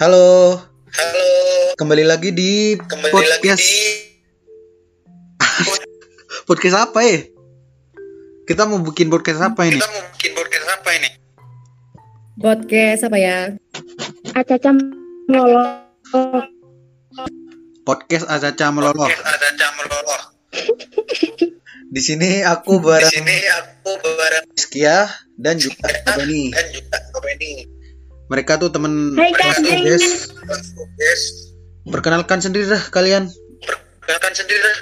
Halo, Halo, kembali lagi di kembali podcast lagi di podcast apa ya? Kita mau bikin podcast apa ini? kita mau bikin podcast apa ini? Podcast apa ya? Acaca melolo Podcast Acaca Meloloh. Podcast ada jam meloloh. Di sini aku Di bareng sini aku bareng Rizkia dan juga Abani. dan juga. Mereka tuh temen Hai, guys. Yes, Perkenalkan sendiri dah kalian. perkenalkan sendiri dah.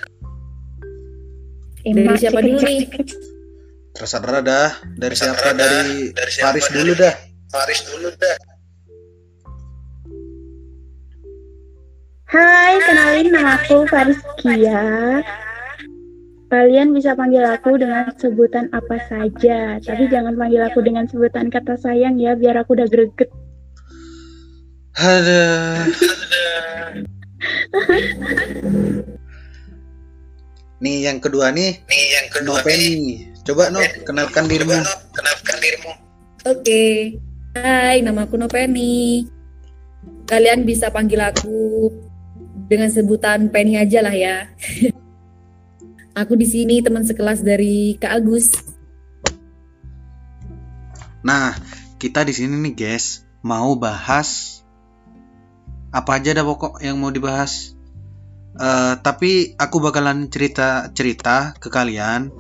Dari siapa dulu nih? Terserah dah. Dari siapa? Dari, Dari siapa? Faris Dari- dulu dah. Faris dulu dah. Hai, kenalin nama aku Fariskia. Kalian bisa panggil aku dengan sebutan apa saja, tapi jangan panggil aku dengan sebutan kata sayang ya, biar aku udah greget. Ada. Nih yang kedua nih, Nih yang kedua nih. Nopeni. Coba no, kenalkan dirimu. Coba, no, kenalkan dirimu. Oke. Hai, nama aku Nopeni. Kalian bisa panggil aku dengan sebutan Penny aja lah ya. aku di sini teman sekelas dari Kak Agus. Nah, kita di sini nih guys mau bahas apa aja dah pokok yang mau dibahas. Eh, tapi aku bakalan cerita cerita ke kalian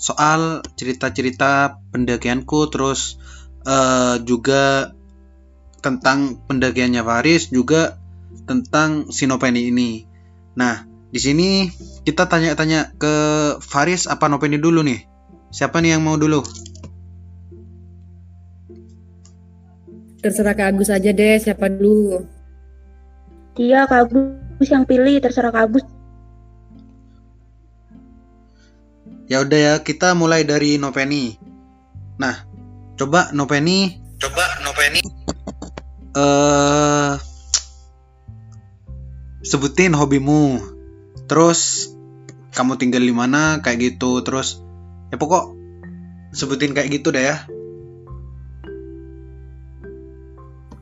soal cerita-cerita pendakianku terus eh, juga tentang pendakiannya Faris juga tentang Sinopeni ini. Nah, di sini kita tanya-tanya ke Faris apa Nopeni dulu nih. Siapa nih yang mau dulu? Terserah Kak Agus aja deh, siapa dulu. Dia Kak Agus yang pilih, terserah Kak Agus. Ya udah ya, kita mulai dari Nopeni. Nah, coba Nopeni Coba Nopeni eh sebutin hobimu. Terus kamu tinggal di mana kayak gitu. Terus ya pokok sebutin kayak gitu deh ya.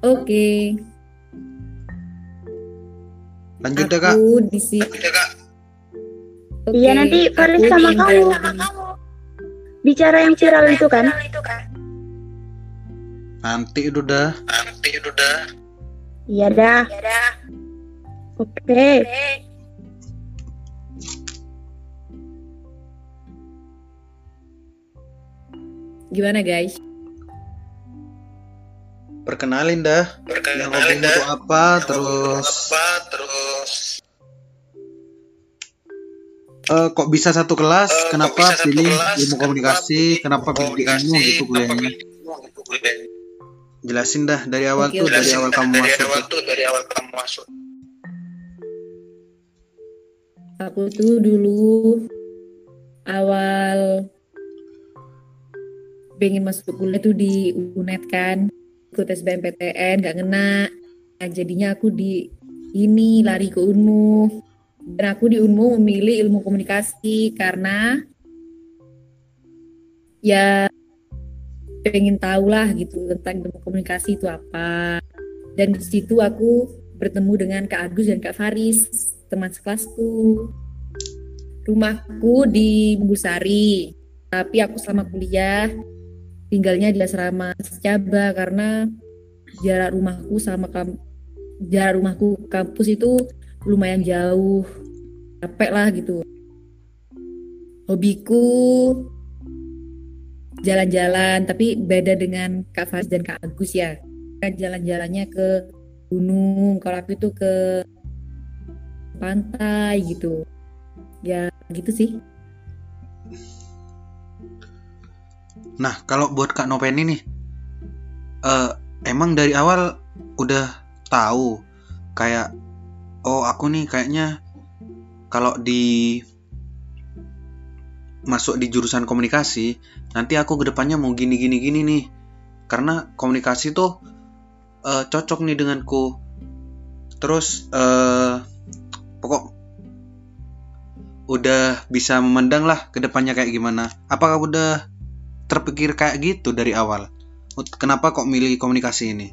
Oke. Lanjut deh, Kak. Aku di sini. ya kak. Oke, Iya, nanti Faris sama kamu. Bicara yang viral itu kan? Nanti itu dah. Nanti udah. Iya dah. Oke. Gimana guys? Perkenalin dah. Yang Perkenalin hobimu dah. tuh apa? Yang Terus apa? Terus eh, kok bisa satu kelas? Kok kenapa bisa satu pilih kelas? ilmu Kenapa komunikasi? Kenapa pilih komunikasi? ilmu gitu Kenapa kuliahnya? pilih ilmu gitu kuliahnya? Jelasin dah dari awal Oke, tuh, dari awal dah, kamu dari masuk. awal tuh dari awal kamu masuk. Aku tuh dulu awal pengen masuk kuliah tuh di UNED kan. Ikut SBMPTN gak ngena. Nah, jadinya aku di ini lari ke Unmu. Dan aku di Unmu memilih ilmu komunikasi karena ya pengen tahu lah gitu tentang ilmu komunikasi itu apa. Dan di situ aku bertemu dengan Kak Agus dan Kak Faris teman sekelasku. Rumahku di Busari tapi aku selama kuliah tinggalnya di asrama Secaba karena jarak rumahku sama kam jarak rumahku kampus itu lumayan jauh. Capek lah gitu. Hobiku jalan-jalan tapi beda dengan Kak Faz dan Kak Agus ya. Kan jalan-jalannya ke gunung kalau aku itu ke pantai gitu. Ya gitu sih Nah, kalau buat Kak Nopeni nih, eh, emang dari awal udah tahu kayak, oh aku nih kayaknya kalau di masuk di jurusan komunikasi, nanti aku ke depannya mau gini gini gini nih, karena komunikasi tuh eh, cocok nih denganku. Terus eh, pokok udah bisa memandang lah ke depannya kayak gimana. Apakah udah terpikir kayak gitu dari awal? Kenapa kok milih komunikasi ini?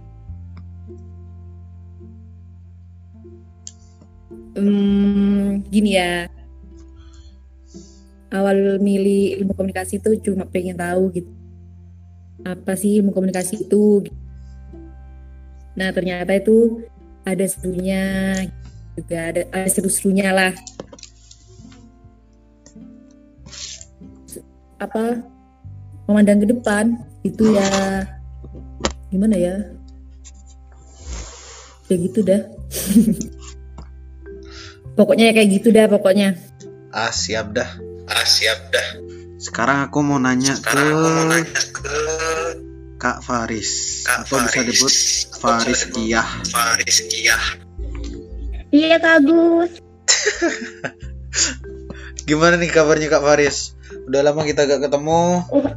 Hmm, gini ya. Awal milih ilmu komunikasi itu cuma pengen tahu gitu. Apa sih ilmu komunikasi itu? Nah, ternyata itu ada serunya juga ada, ada seru-serunya lah. Apa memandang ke depan itu ya gimana ya? Kayak gitu dah. pokoknya ya kayak gitu dah pokoknya. Ah, siap dah. Ah, siap dah. Sekarang aku mau nanya Sekarang ke aku mau nanya ke Kak Faris Kak atau bisa Faris. disebut Faris bisa disebut Kiyah. Faris Kiyah. Iya Kak Agus. Gimana nih kabarnya Kak Faris? Udah lama kita gak ketemu. Oh,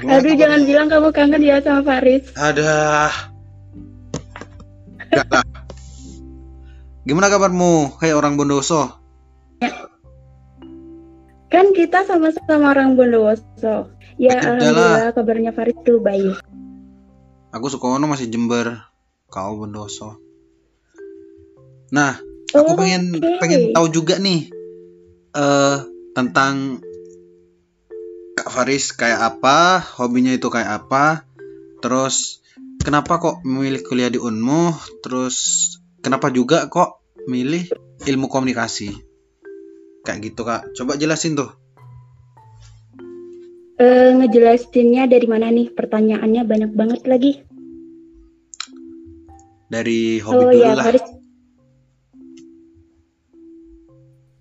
Gimana aduh jangan bilang kamu kangen ya sama Faris. Ada. Lah. Gimana kabarmu? Hei orang Bondoso. Kan kita sama-sama orang Bondowoso. Ya Udah lah. alhamdulillah kabarnya Faris tuh baik. Aku Sukono masih Jember. Kau Bondoso. Nah, aku Oh, pengen oke. pengen tahu juga nih eh tentang Faris kayak apa, hobinya itu kayak apa, terus kenapa kok memilih kuliah di Unmu, terus kenapa juga kok milih ilmu komunikasi? Kayak gitu kak, coba jelasin tuh. Eh, ngejelasinnya dari mana nih? Pertanyaannya banyak banget lagi. Dari hobi oh dulu ya lah. Faris.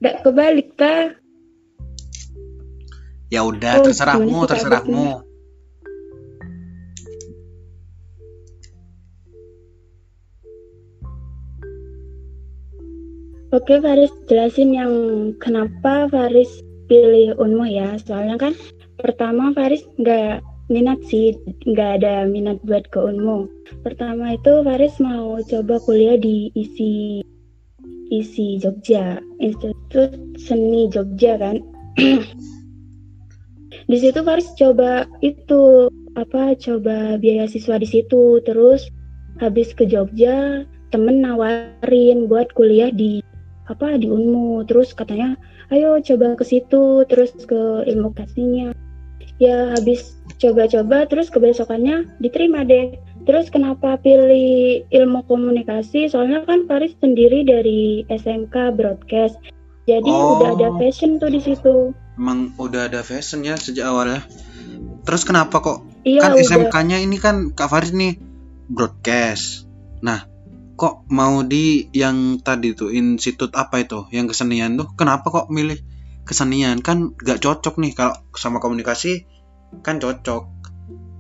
Nggak kebalik kah? Ya udah, Oh, terserahmu, sih, Kak terserahmu. Oke Faris, jelasin yang kenapa Faris pilih Unmu ya. Soalnya kan pertama Faris nggak minat sih, nggak ada minat buat ke Unmu. Pertama itu Faris mau coba kuliah di ISI ISI Jogja, Institut Seni Jogja kan. di situ Faris coba itu apa coba beasiswa di situ, terus habis ke Jogja temen nawarin buat kuliah di apa di Unmu. Terus katanya ayo coba ke situ terus ke ilmu kasihnya. Ya habis coba-coba terus kebesokannya diterima deh. Terus kenapa pilih ilmu komunikasi? Soalnya kan Faris sendiri dari SMK broadcast. Jadi Oh. udah ada passion tuh di situ Emang udah ada fashion ya sejak awal ya. Terus kenapa kok iya kan SMK-nya ini kan Kak Faris nih broadcast. Nah, kok mau di yang tadi tuh institut apa itu yang kesenian tuh? Kenapa kok milih kesenian? Kan gak cocok nih kalau sama komunikasi kan cocok.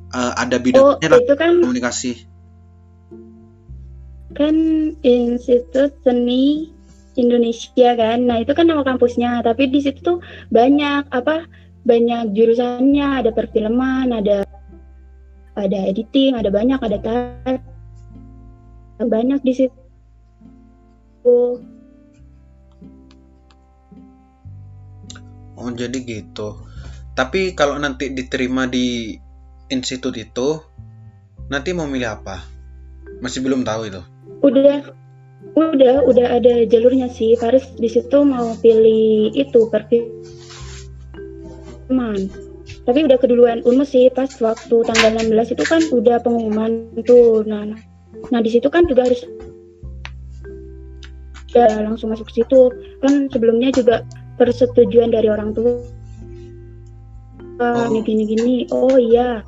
Eh, ada oh bidangnya lah itu kan komunikasi. kan Institut Seni Indonesia kan. Nah, itu kan nama kampusnya, tapi di situ tuh banyak apa? Banyak jurusannya, ada perfilman, ada ada editing, ada banyak, ada tar banyak di situ. Oh, jadi gitu. Tapi kalau nanti diterima di institut itu nanti mau milih apa? Masih belum tahu itu. Udah udah udah ada jalurnya sih. Faris di situ mau pilih itu perfilman. Tapi udah keduluan Unmu sih pas waktu tanggal 16 itu kan udah pengumuman tuh. Nah, nah, nah di situ kan juga harus ya langsung masuk ke situ. Kan sebelumnya juga persetujuan dari orang tua. Oh. Ini gini-gini. Oh iya.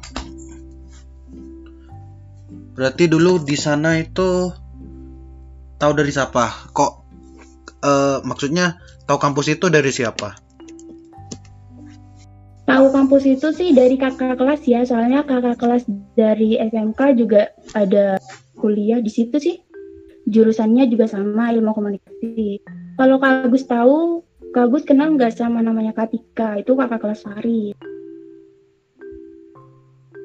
Berarti dulu di sana itu tahu dari siapa? Kok eh, maksudnya tahu kampus itu dari siapa? Tahu kampus itu sih dari kakak kelas ya, soalnya kakak kelas dari SMK juga ada kuliah di situ sih. Jurusannya juga sama ilmu komunikasi. Kalau Kak Agus tahu, Kak Agus kenal nggak sama namanya Katika? Itu kakak kelas Fari.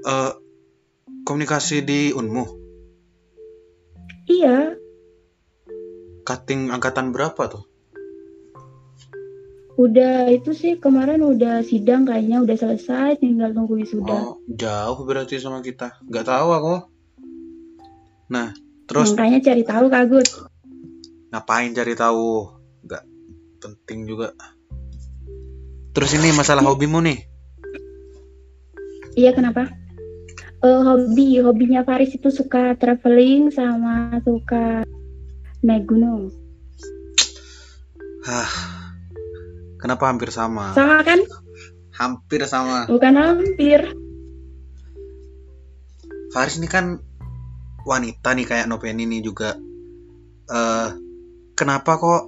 Eh, komunikasi di Unmu. Iya, Cutting angkatan berapa tuh? udah itu sih kemarin udah sidang kayaknya udah selesai, tinggal tunggu wisuda. Oh, jauh berarti sama kita. Nggak tahu aku. Nah, Terus Makanya cari tahu Kak Agus. ngapain cari tahu? Nggak penting juga. Terus ini masalah hobimu nih. Iya kenapa? Eh, hobi hobinya Faris itu suka traveling sama suka naik gunung. Hah. Kenapa hampir sama? Sama kan? Hampir sama. Bukan hampir. Faris ini kan wanita nih kayak Noven ini juga. eh kenapa kok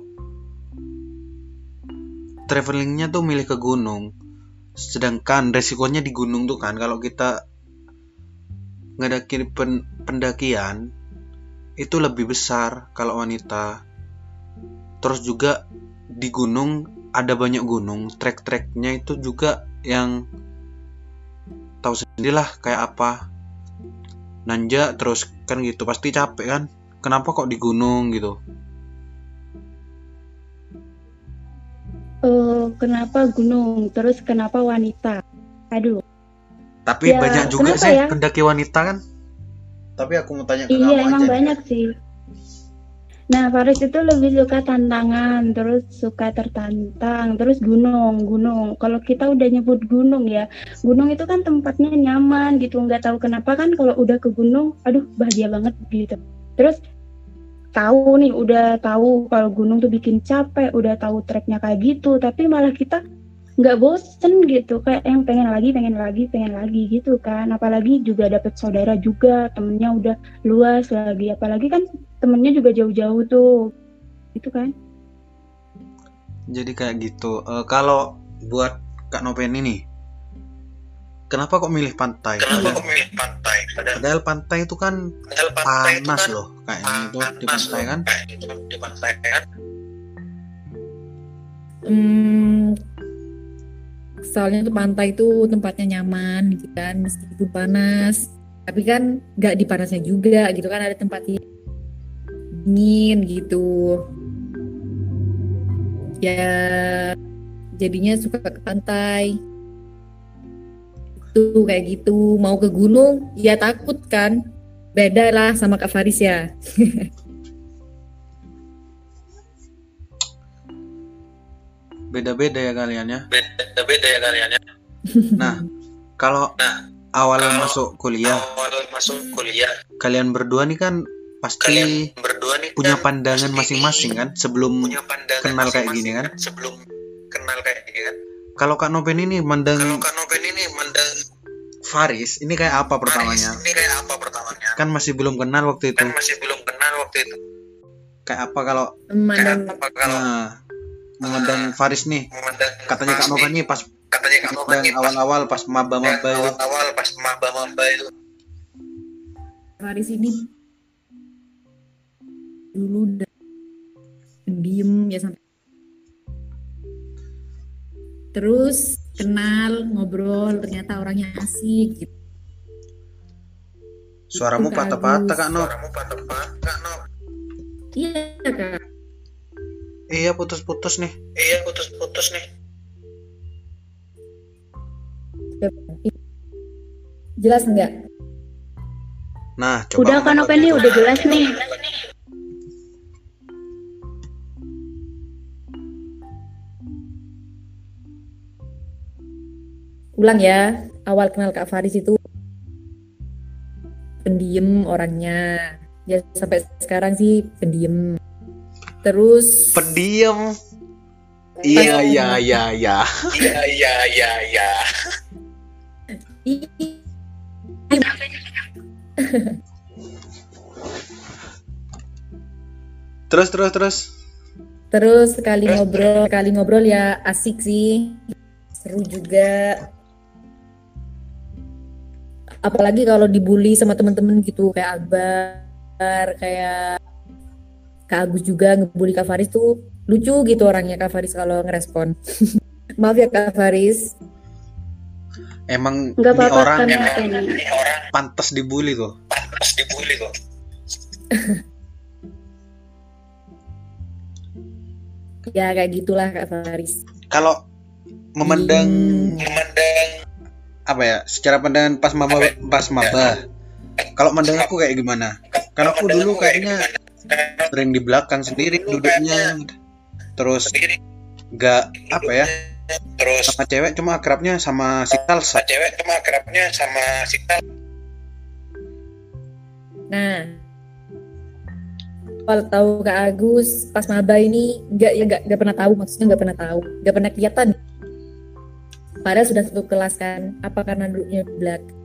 travelingnya tuh milih ke gunung? Sedangkan resikonya di gunung tuh kan kalau kita ngadakin pen- pendakian itu lebih besar kalau wanita. Terus juga di gunung ada banyak gunung, trek-treknya itu juga yang tahu sendirilah kayak apa nanja terus kan gitu pasti capek kan kenapa kok di gunung gitu Eh, kenapa gunung? Terus kenapa wanita? Aduh. tapi Ya, banyak juga sih ya? pendaki wanita kan tapi aku mau tanya ke Iya kamu emang aja banyak sih. Nah Faris itu lebih suka tantangan, terus suka tertantang, terus gunung, gunung. Kalau kita udah nyebut gunung ya, gunung itu kan tempatnya nyaman gitu. Nggak tahu kenapa kan kalau udah ke gunung, aduh bahagia banget gitu. Terus tahu nih, udah tahu kalau gunung tuh bikin capek, udah tahu treknya kayak gitu, tapi malah kita nggak bosen gitu. Kayak yang pengen lagi pengen lagi pengen lagi gitu kan. Apalagi juga dapet saudara juga temennya udah luas lagi. Apalagi kan temennya juga jauh-jauh tuh. Itu kan? Jadi kayak gitu. Eh, kalau buat kak Noven ini kenapa kok milih pantai? Kenapa padahal, kok milih pantai? Padahal padahal pantai itu kan padahal pantai itu panas kan loh kayaknya itu di pantai kan. di pantai kan. Hmm, soalnya tuh pantai itu tempatnya nyaman gitu kan meskipun panas. Tapi kan nggak di panasnya juga gitu kan ada tempat dingin gitu. Ya jadinya suka ke pantai. Tuh kayak gitu. Mau ke gunung ya takut kan. Beda lah sama Kak Faris ya beda-beda ya kalian ya Beda-beda ya kalian ya. nah kalau Nah, awal kalau- masuk kuliah Awal masuk kuliah, kalian berdua nih kan pasti kalian berdua nih punya kan pandangan masing-masing kan sebelum punya pandangan kenal kayak masing-masing gini kan? Sebelum kenal kayak gini kan. kalau Kak Noven ini mandang Kalau Kak Noven ini mandang Faris ini kayak apa pertamanya Faris, Ini kayak apa pertamanya? kan masih belum kenal waktu itu Kan masih belum kenal waktu itu. kayak apa kalau memandang Kayak apa kalau nah, memandang Faris nih. Memandang katanya Kak Noven nih, pas katanya Kak memandang nih pas awal-awal pas maba-maba itu awal-awal pas maba-maba itu Faris ini dulu udah diem ya sampai terus kenal ngobrol ternyata orangnya asik gitu. suaramu Kak patah-patah. Kak No suaramu patah-patah no iya kak iya putus-putus nih. Iya putus-putus nih. Jelas nggak? Nah coba udah kan Noven nih udah jelas nih. Ulang ya awal kenal Kak Faris itu pendiam orangnya. Ya sampai sekarang sih pendiam terus pendiam. Iya iya iya iya iya iya iya. Iya Ih, terus terus terus. Terus sekali ngobrol, sekali ngobrol ya asik sih, seru juga. Apalagi kalau dibully sama temen-temen gitu kayak Akbar, kayak Kak Agus juga ngebully Kak Faris tuh lucu gitu orangnya Kak Faris kalau ngerespon. Maaf ya Kak Faris. emang nggak ini apa-apa orang kan yang Noven ini orang pantas dibully tuh pantas dibully kok Ya kayak gitulah Kak Faris. kalau memandang Hmm. memandang apa ya secara pandangan pas maba pas maba kalau mandang aku kayak gimana Kan aku dulu kayaknya gimana? Sering di belakang sendiri duduknya. Terus nggak apa ya Terus sama cewek cuma akrabnya sama si Talsa. sama cewek cuma akrabnya sama si. Nah, kalau tahu Kak Agus pas maba ini nggak ya nggak nggak pernah tahu maksudnya nggak pernah tahu nggak pernah kelihatan. Padahal sudah satu kelas kan, apa karena duduknya di belakang?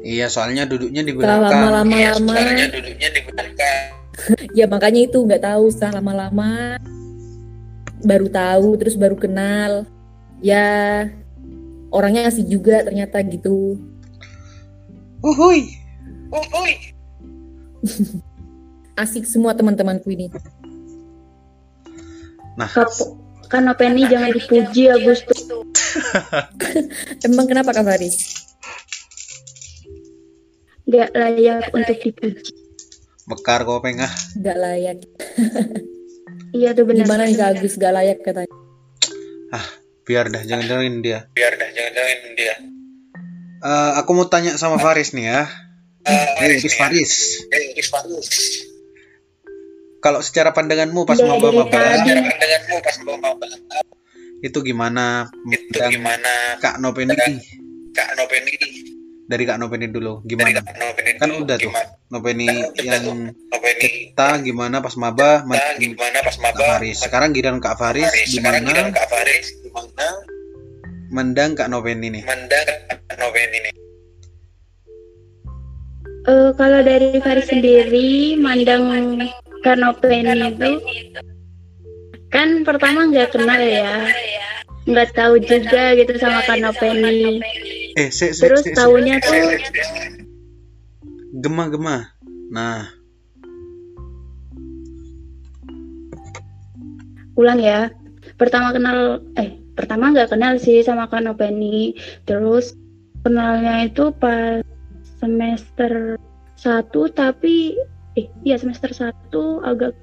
Iya, soalnya duduknya di Setelah belakang. lama-lama Iya, lama, soalnya duduknya di belakang. ya makanya itu nggak tahu setelah lama-lama baru tahu terus baru kenal. Ya orangnya asik juga ternyata gitu. Uhuy. Oh, oi. Asik semua teman-temanku ini. Nah, Kap- Kanopeni jangan dipuji Agustus. Emang kenapa Kak Faris? Gak layak untuk dipuji. mekar kau pengah. Nggak layak. Iya tuh benar. Gimana nih Kak Agus nggak layak katanya? Biar dah, jangan dengerin dia. Biar dah, jangan jangan dia. Eh, aku mau tanya sama Faris nih ya. Eh, Gus Faris. Eh, Faris. Kalau secara pandanganmu pas maba-maba tadi. Cara pandanganmu pas mau mau itu gimana itu gimana Kak Nopen ini? Kak Noveni Dari Kak Nopen ini dulu, gimana? Kak Noveni Kan dulu, udah tuh. gimana? Kan udah yang tuh. Noveni kita gimana pas maba kita gimana pas Kak maba Faris. Sekarang giliran Kak Faris sekarang gimana giliran Kak Faris gimana mendang Kak Nopen ini? mandang Kak Noveni ini Eh, kalau dari Faris sendiri, mandang Kanopeni itu kan pertama nggak kenal ya, nggak tahu juga gitu sama Kanopeni. Eh, se, se, Terus se, se. taunya tuh gema-gema. Nah, ulang ya. Pertama kenal, eh pertama nggak kenal sih sama Kanopeni. Terus kenalnya itu pas semester satu tapi eh iya semester satu agak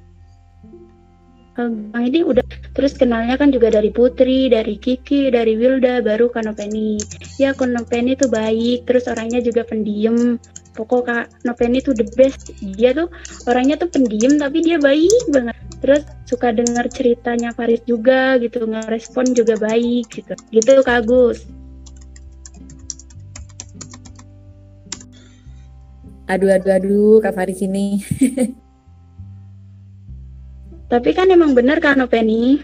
agak ini udah terus kenalnya kan juga dari Putri, dari Kiki, dari Wilda, baru Kanopeni. Ya Kanopeni tuh baik, terus orangnya juga pendiam. Pokok Kak Nopeni tuh the best. Dia tuh orangnya tuh pendiam tapi dia baik banget. Terus suka dengar ceritanya Faris juga gitu, ngerespon juga baik gitu. Gitu Kak Agus. Aduh aduh aduh Kak Faris ini. Tapi kan emang bener kan Nopeni?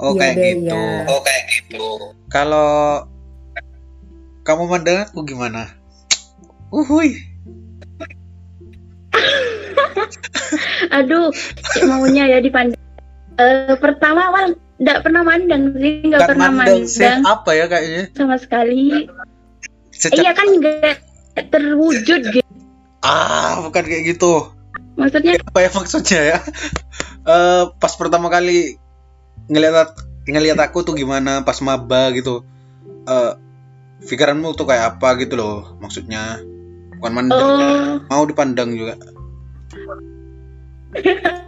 oh Iya kayak deh, gitu. iya. oh kayak gitu Kalau kamu mandang aku gimana? Uhuy. Aduh, maunya ya dipandang. Eh, pertama awal nggak pernah mandang sih, nggak pernah mandang mandang apa ya kayaknya? sama sekali. Iya kan nggak terwujud gitu. Ah, bukan kayak gitu. Maksudnya Apa ya maksudnya ya? Eh pas pertama kali ngeliat ngeliat aku tuh gimana pas maba gitu. Eh pikiranmu tuh kayak apa gitu loh maksudnya. Bukan mandang, oh mau dipandang juga.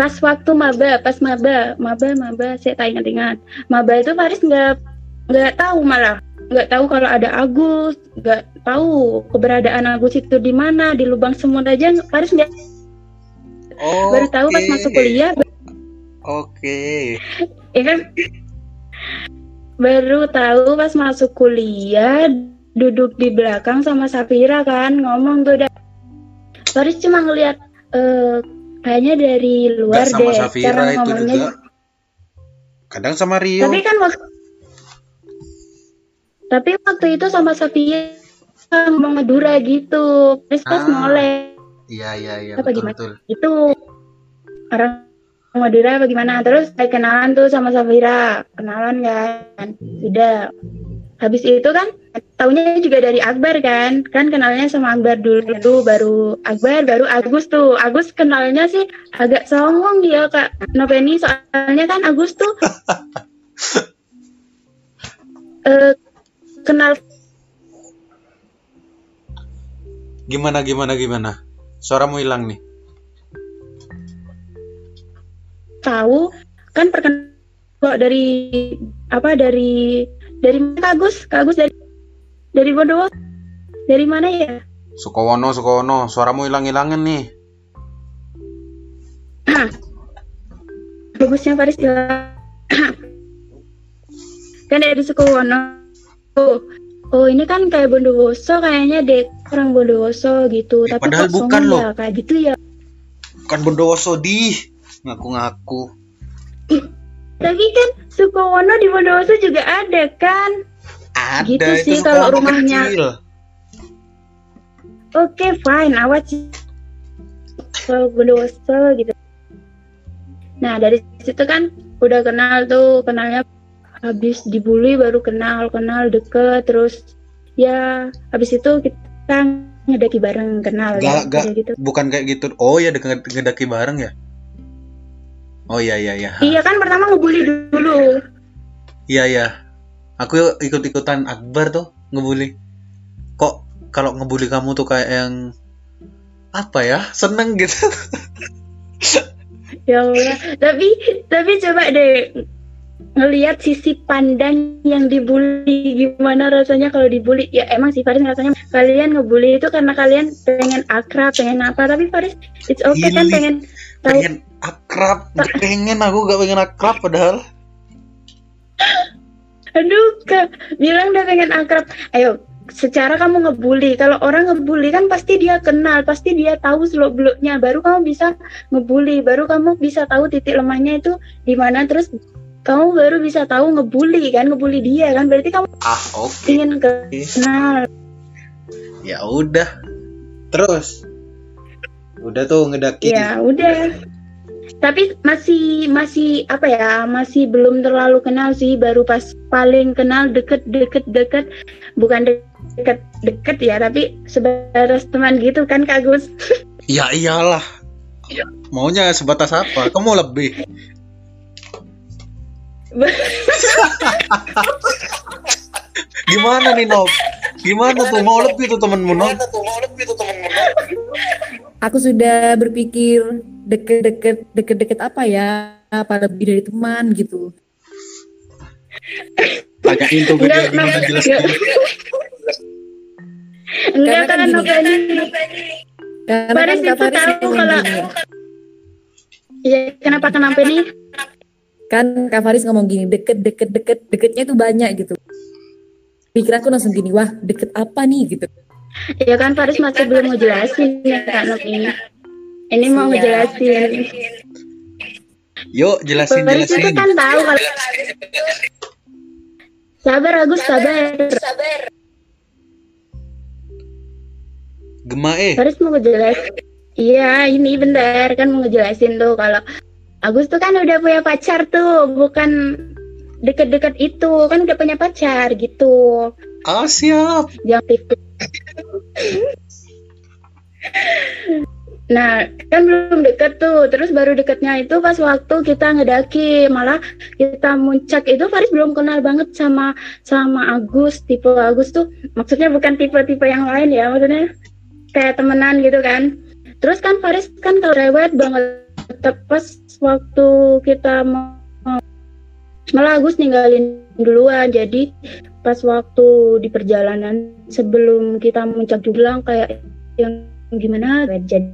pas waktu maba, pas maba, maba, maba, saya tak ingat-ingat. Maba itu Faris nggak nggak tahu malah, nggak tahu kalau ada Agus, nggak tahu keberadaan Agus itu di mana, di lubang semut aja Faris nggak Oh, baru tahu pas masuk kuliah, Oke. ya kan? Baru tahu pas masuk kuliah duduk di belakang sama Safira kan ngomong tuh dah. Faris cuma ngelihat eh, kayaknya dari luar Nggak sama deh Safira cara itu ngomongnya juga. Kadang sama Rio. Tapi kan waktu Tapi waktu itu sama Safia ngomong Madura gitu. Terus pas Ah. noleh Iya iya iya Apa betul gimana? betul. itu orang Madura bagaimana terus saya kenalan tuh sama Safira kenalan kan? Sudah. Habis itu kan taunya juga dari Akbar kan? Kan kenalnya sama Akbar dulu. Dulu baru Akbar baru Agus tuh. Agus kenalnya sih agak songong dia kak. Noveni soalnya kan Agus tuh eh, kenal Gimana gimana gimana? Suaramu hilang nih. tahu kan perkenal kok dari apa dari Dari mana Kak Agus? Kak Agus dari dari Bondowoso. Dari mana ya? Sukowono, Sukowono, suaramu hilang-hilangan nih. Bagusnya Faris bilang kan dari Sukowono. Oh, oh ini kan kayak Bondowoso kayaknya dek orang Bondowoso gitu. Ya, Tapi padahal bukan loh. ya kayak gitu ya. Bukan Bondowoso di ngaku-ngaku. Tapi kan Sukowono di Bondowoso juga ada kan? Ada Gitu itu sih kalau rumahnya. kecil. Oke fine, awas sih. Kalau Bondowoso gitu. Nah dari situ kan udah kenal tuh, kenalnya habis dibully baru kenal, kenal deket, terus ya habis itu kita ngedaki bareng kenal Gak, ya, gak, gitu. bukan kayak gitu. Oh ya dengan ngedaki bareng ya? Oh iya iya iya. Iya kan pertama ngebully dulu. Iya iya. Aku ikut-ikutan Akbar tuh ngebully. Kok kalau ngebully kamu tuh kayak yang apa ya? Seneng gitu. Ya Allah. Tapi tapi coba deh ngelihat sisi pandang yang dibully. Gimana rasanya kalau dibully? Ya emang sih Faris rasanya kalian ngebully itu karena kalian pengen akrab pengen apa. Tapi Faris it's okay kan Gili. pengen tahu. Pengen akrab. Gak pengen aku gak pengen akrab padahal. Aduh kak bilang udah pengen akrab. Ayo secara kamu ngebully kalau orang ngebully kan pasti dia kenal pasti dia tahu seluk beluknya baru kamu bisa ngebully baru kamu bisa tahu titik lemahnya itu di mana terus kamu baru bisa tahu ngebully kan ngebully dia kan. Berarti kamu ah oke. ingin kenal. Ya udah. Terus? Udah tuh ngedaki ya udah. Tapi masih masih apa ya masih belum terlalu kenal sih. Baru pas paling kenal deket deket deket. Bukan deket deket ya tapi sebatas teman gitu kan kak Gus? Ya iyalah. Maunya sebatas apa? Kamu lebih gimana nih Nob? Gimana tuh? Mau lebih tuh temenmu Nob? Aku sudah berpikir deket-deket deket-deket apa ya? Apa lebih dari teman gitu. tanyain tuh enggak video gimana? enggak. Jelasnya enggak Karena kan kan gini. Noveni Karena Faris kan Kak itu Faris tahu ngomong kalau- gini. ya kenapa kenapa nih Kan Kak Faris ngomong gini, deket-deket deket deketnya itu banyak gitu. Pikiranku langsung gini, wah deket apa nih? Gitu. ya kan Faris masih belum ngejelasin ya kak Novi ini. Mau Siap. ngejelasin. Yuk jelasin Faris itu jelasin. kan tahu kalau sabar Agus sabar Gema eh. Faris mau ngejelasin. Iya ini bentar kan mau ngejelasin tuh kalau Agus tuh kan udah punya pacar tuh bukan deket-deket itu kan udah punya pacar gitu ah siap jangan tipu Nah, kan belum deket tuh. Terus baru deketnya itu pas waktu kita ngedaki, malah kita muncak itu Faris belum kenal banget sama sama Agus. Tipe Agus tuh maksudnya bukan tipe-tipe yang lain ya, maksudnya kayak temenan gitu kan. Terus kan Faris kan kalau rewet banget pas waktu kita mau malah Agus ninggalin duluan. Jadi pas waktu di perjalanan sebelum kita muncak Joglang kayak yang gimana jadi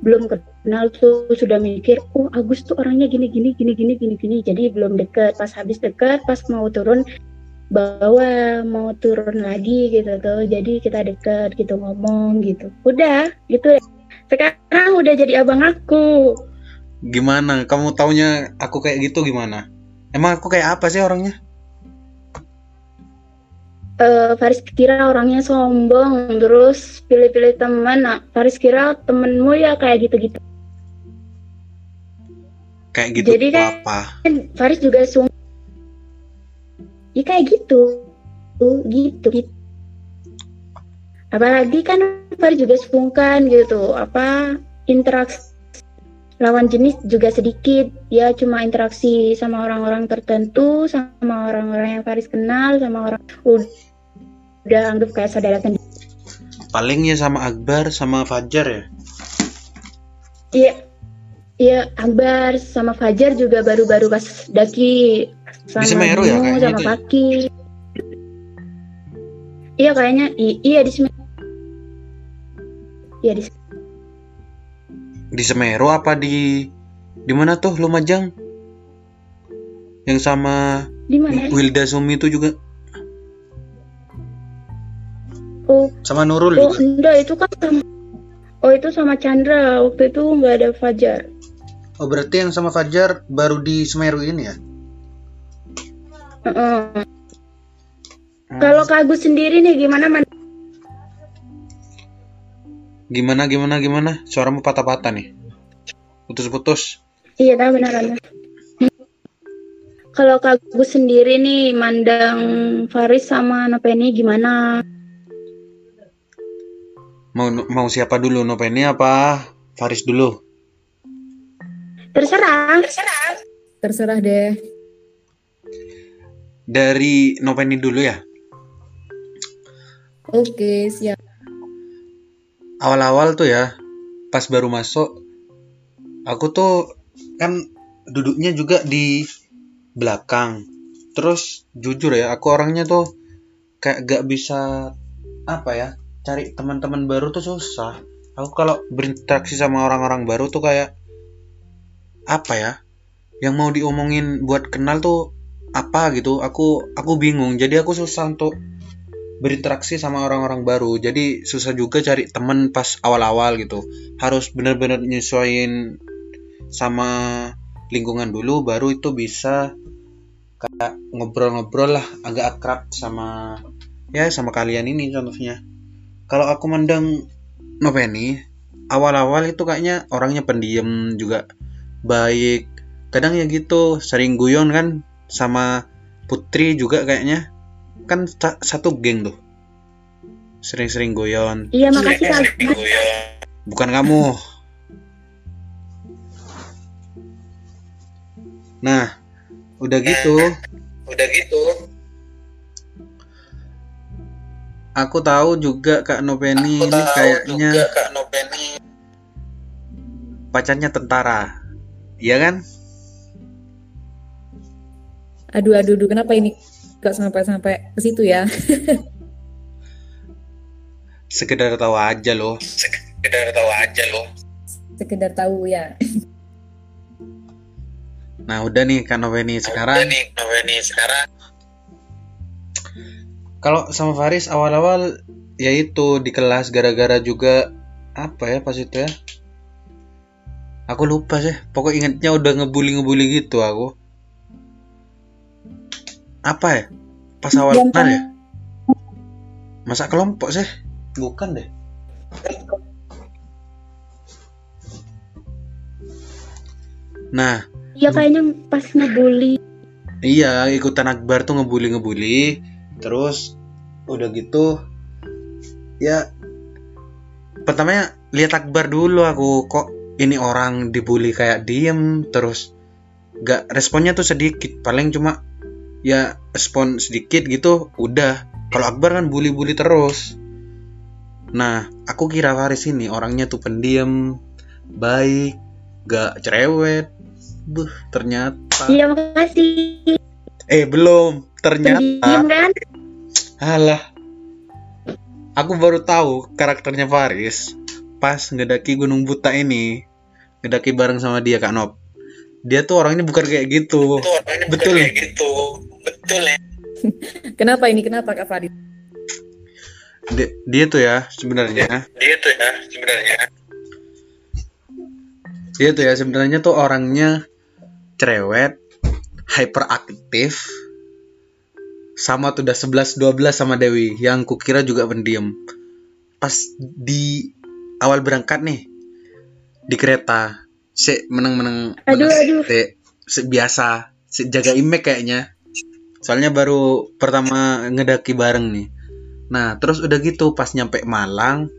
belum kenal tuh sudah mikir oh Agus tuh orangnya gini gini gini gini gini gini. Jadi belum deket. Pas habis deket pas mau turun bawa mau turun lagi gitu tuh. Jadi kita deket gitu ngomong gitu. Udah gitu. Sekarang udah jadi abang aku gimana? Kamu taunya aku kayak gitu gimana? Emang aku kayak apa sih orangnya? Eh Faris kira orangnya sombong terus pilih-pilih teman. Nah, Faris kira temenmu ya kayak gitu-gitu. Kayak gitu Jadi kan- apa Faris juga sung ya kayak gitu. Gitu gitu. Apalagi kan Faris juga sungkan gitu apa interaksi lawan jenis juga sedikit. Ya cuma interaksi sama orang-orang tertentu sama orang-orang yang Faris kenal sama orang udah anggap kayak saudara sendiri. Palingnya sama Akbar sama Fajar ya? Iya. Iya Akbar sama Fajar juga baru-baru pas daki sama Semeru ya kayaknya sama itu ya? Paki Iya kayaknya i- iya di Semeru. Iya di Di Semeru apa di di mana tuh Lumajang? Yang sama di mana? ya? Wilda Sumi itu juga Oh, sama Nurul oh juga. enggak itu kan sama Oh itu sama Chandra waktu itu nggak ada Fajar. Oh berarti yang sama Fajar baru di Semeru ini ya? Heeh. Kalau Kak Agus sendiri nih gimana man? Gimana gimana gimana? Suaramu patah-patah nih. Putus-putus. Iya tahu beneran. Kalau Kak Agus sendiri nih mandang Faris sama Nopeni gimana? Mau mau siapa dulu? Noveni apa Faris dulu? Terserah. Terserah deh. Dari Noveni dulu ya. Oke, siap. Awal-awal tuh ya, pas baru masuk, aku tuh kan duduknya juga di belakang. Terus jujur ya, aku orangnya tuh kayak gak bisa apa ya, cari teman-teman baru tuh susah. Aku kalau berinteraksi sama orang-orang baru tuh kayak apa ya, yang mau diomongin buat kenal tuh apa gitu. Aku aku bingung. Jadi aku susah untuk berinteraksi sama orang-orang baru. Jadi susah juga cari temen pas awal-awal gitu. Harus bener-bener nyesuaiin sama lingkungan dulu baru itu bisa kayak ngobrol-ngobrol lah agak akrab sama ya sama kalian ini contohnya. Kalau aku mandang Noveni awal-awal itu kayaknya orangnya pendiam juga baik. Kadang ya gitu sering guyon kan sama Putri juga kayaknya kan sa- satu geng tuh. Sering-sering goyon Iya makasih Kak. Bukan kamu. Nah udah gitu. Udah gitu. aku tahu juga kak Noveni Aku ini tahu kayaknya juga Kak Noveni. pacarnya tentara. Iya kan? Aduh, aduh, aduh, kenapa ini kok sampai-sampai ke situ ya? sekedar tahu aja loh Sekedar tahu aja loh. Sekedar tahu ya. nah udah nih kak Noveni Udah sekarang nih Noveni sekarang. kalau sama Faris awal-awal ya itu di kelas gara-gara juga apa ya pas itu ya aku lupa sih pokok ingatnya udah ngebully-ngebully gitu aku apa ya? Pas awal kenal ya? masa kelompok sih. Bukan deh. Nah. Iya kayaknya pas ngebully. Iya, ikutan akbar tuh ngebully-ngebully. Terus udah gitu ya pertamanya lihat akbar dulu aku kok ini orang dibully kayak diem? Terus gak responnya tuh sedikit. Paling cuma ya respon sedikit gitu udah kalau akbar kan bully-bully terus nah aku kira Faris ini orangnya tuh pendiam baik gak cerewet Buh, ternyata Iya makasih. eh belum ternyata Pendiam kan? Alah. Aku baru tahu karakternya Faris pas ngedaki Gunung Buta ini. Ngedaki bareng sama dia Kak Nop. Dia tuh orangnya bukan kayak gitu. Itu orangnya bukan Betul. kayak gitu. Betul ya. Kenapa ini? Kenapa Kak Farid? Dia, dia tuh ya sebenarnya. Dia tuh ya sebenarnya. Dia tuh ya sebenarnya tuh orangnya cerewet, hyperaktif, sama tuh udah 11 12 sama Dewi yang kukira juga pendiam. Pas di awal berangkat nih di kereta, si meneng-meneng Aduh, meneng aduh. si- si biasa, si jaga image kayaknya. Soalnya baru pertama ngedaki bareng nih. Nah, terus udah gitu pas nyampe Malang,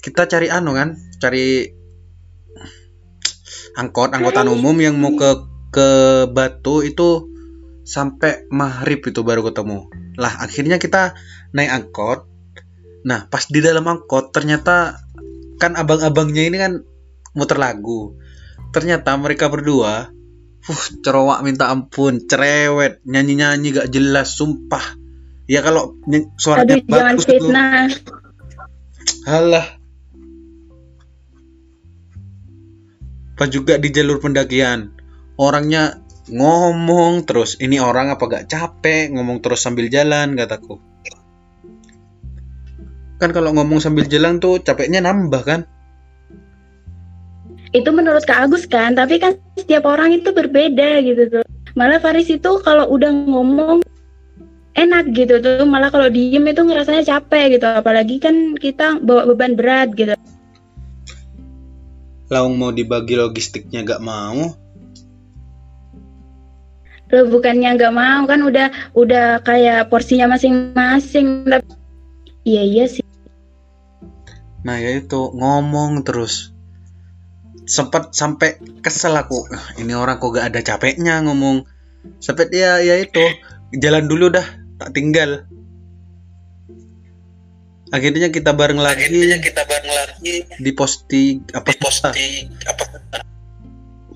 kita cari anu kan, cari angkot angkutan umum yang mau ke ke Batu itu sampai maghrib itu baru ketemu. Lah akhirnya kita naik angkot. Nah pas di dalam angkot ternyata kan abang-abangnya ini kan muter lagu. Ternyata mereka berdua, uh cerowak minta ampun, cerewet, nyanyi-nyanyi gak jelas, sumpah. Ya kalau suaranya Aduh, jangan bagus tuh. fitnah. Halah. Pas juga di jalur pendakian. Orangnya ngomong terus. Ini orang apa gak capek ngomong terus sambil jalan kataku. Kan kalau ngomong sambil jalan tuh capeknya nambah kan? Itu menurut Kak Agus kan, tapi kan setiap orang itu berbeda gitu tuh. Malah Faris itu kalau udah ngomong enak gitu tuh, malah kalau diem itu ngerasanya capek gitu. Apalagi kan kita bawa beban berat gitu. Laung mau dibagi logistiknya gak mau. Loh, bukannya nggak mau kan udah udah kayak porsinya masing-masing. Tapi iya iya sih. Nah ya itu ngomong terus. Sempet sampai kesel aku. "Ah, Ini orang kok gak ada capeknya ngomong. Sempet ya ya itu jalan dulu dah tak tinggal. Akhirnya kita bareng Akhirnya lagi kita bareng lagi di pos ti apa di pos di apa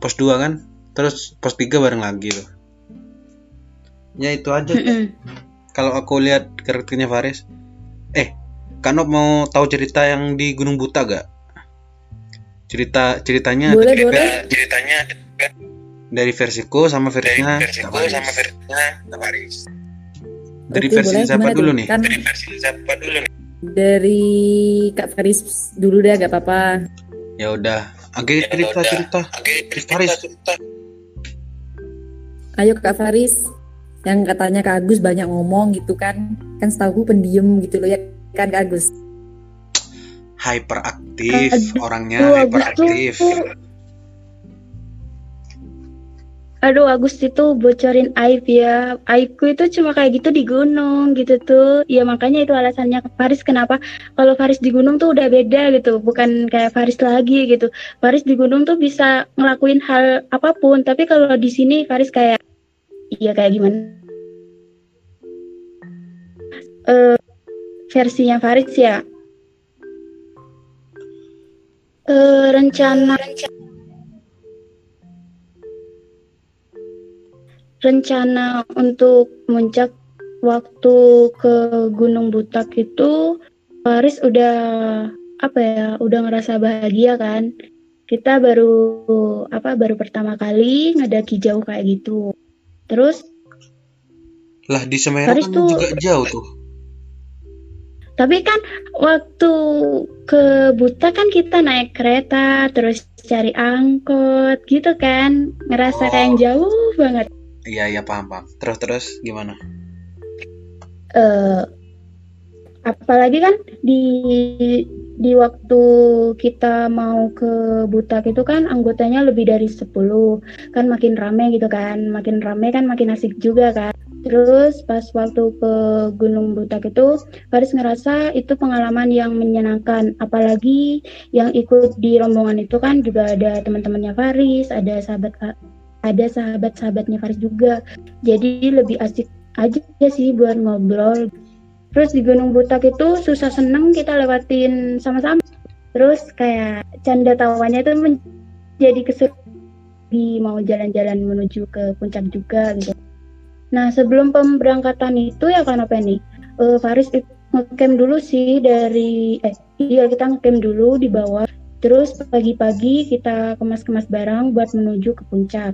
pos 2 kan. Terus pos 3 bareng lagi tuh. Ya itu aja. Kalau aku lihat karakternya Faris. Eh, Kanop mau tahu cerita yang di Gunung Buta gak? Cerita ceritanya Boleh, dari, boleh. ceritanya dari versiku sama dari versinya versiku Kak Faris. sama versinya Kak Faris. Dari Oke, versi boleh. siapa dulu nih? Kan Dari versi siapa dulu nih? dari Kak Faris dulu deh, gak apa-apa. Ya udah, Oke Ya cerita udah. cerita. Oke, cerita Faris. cerita. Ayo Kak Faris, yang katanya Kak Agus banyak ngomong gitu kan. Kan setahu pendiam gitu loh ya kan Kak Agus. Hyperaktif, Aduh, orangnya Agus hyperaktif. tuh- Aduh, Agus itu bocorin aib ya. Aibku itu cuma kayak gitu di gunung gitu tuh. Ya makanya itu alasannya Faris kenapa kalau Faris di gunung tuh udah beda gitu. Bukan kayak Faris lagi gitu. Faris di gunung tuh bisa ngelakuin hal apa pun. Tapi kalau di sini Faris kayak, iya kayak gimana? Eh, versinya Faris ya. Rencana rencana untuk muncak waktu ke Gunung Butak itu Faris udah apa ya udah ngerasa bahagia kan kita baru apa baru pertama kali ngedaki jauh kayak gitu terus Lah di Semeru Faris kan tuh- juga jauh tuh. Tapi kan waktu ke Butak kan kita naik kereta terus cari angkot gitu kan. Ngerasa kayak yang jauh banget. Iya iya paham paham. Terus terus gimana? eh apalagi kan di di waktu kita mau ke Butak itu kan anggotanya lebih dari 10 kan makin rame gitu kan makin rame kan makin asik juga kan terus pas waktu ke Gunung Butak itu Faris ngerasa itu pengalaman yang menyenangkan apalagi yang ikut di rombongan itu kan juga ada teman-temannya Faris ada sahabat ada sahabat-sahabatnya Faris juga jadi lebih asik aja sih buat ngobrol. Terus di Gunung Butak itu susah seneng kita lewatin sama-sama. Terus kayak canda tawanya itu menjadi keseru di mau jalan-jalan menuju ke puncak juga gitu. Nah sebelum pemberangkatan itu ya kan apa nih? Eh, Faris ik- ngecamp dulu sih dari eh iya kita ngecamp dulu di bawah. Terus pagi-pagi kita kemas-kemas barang buat menuju ke puncak.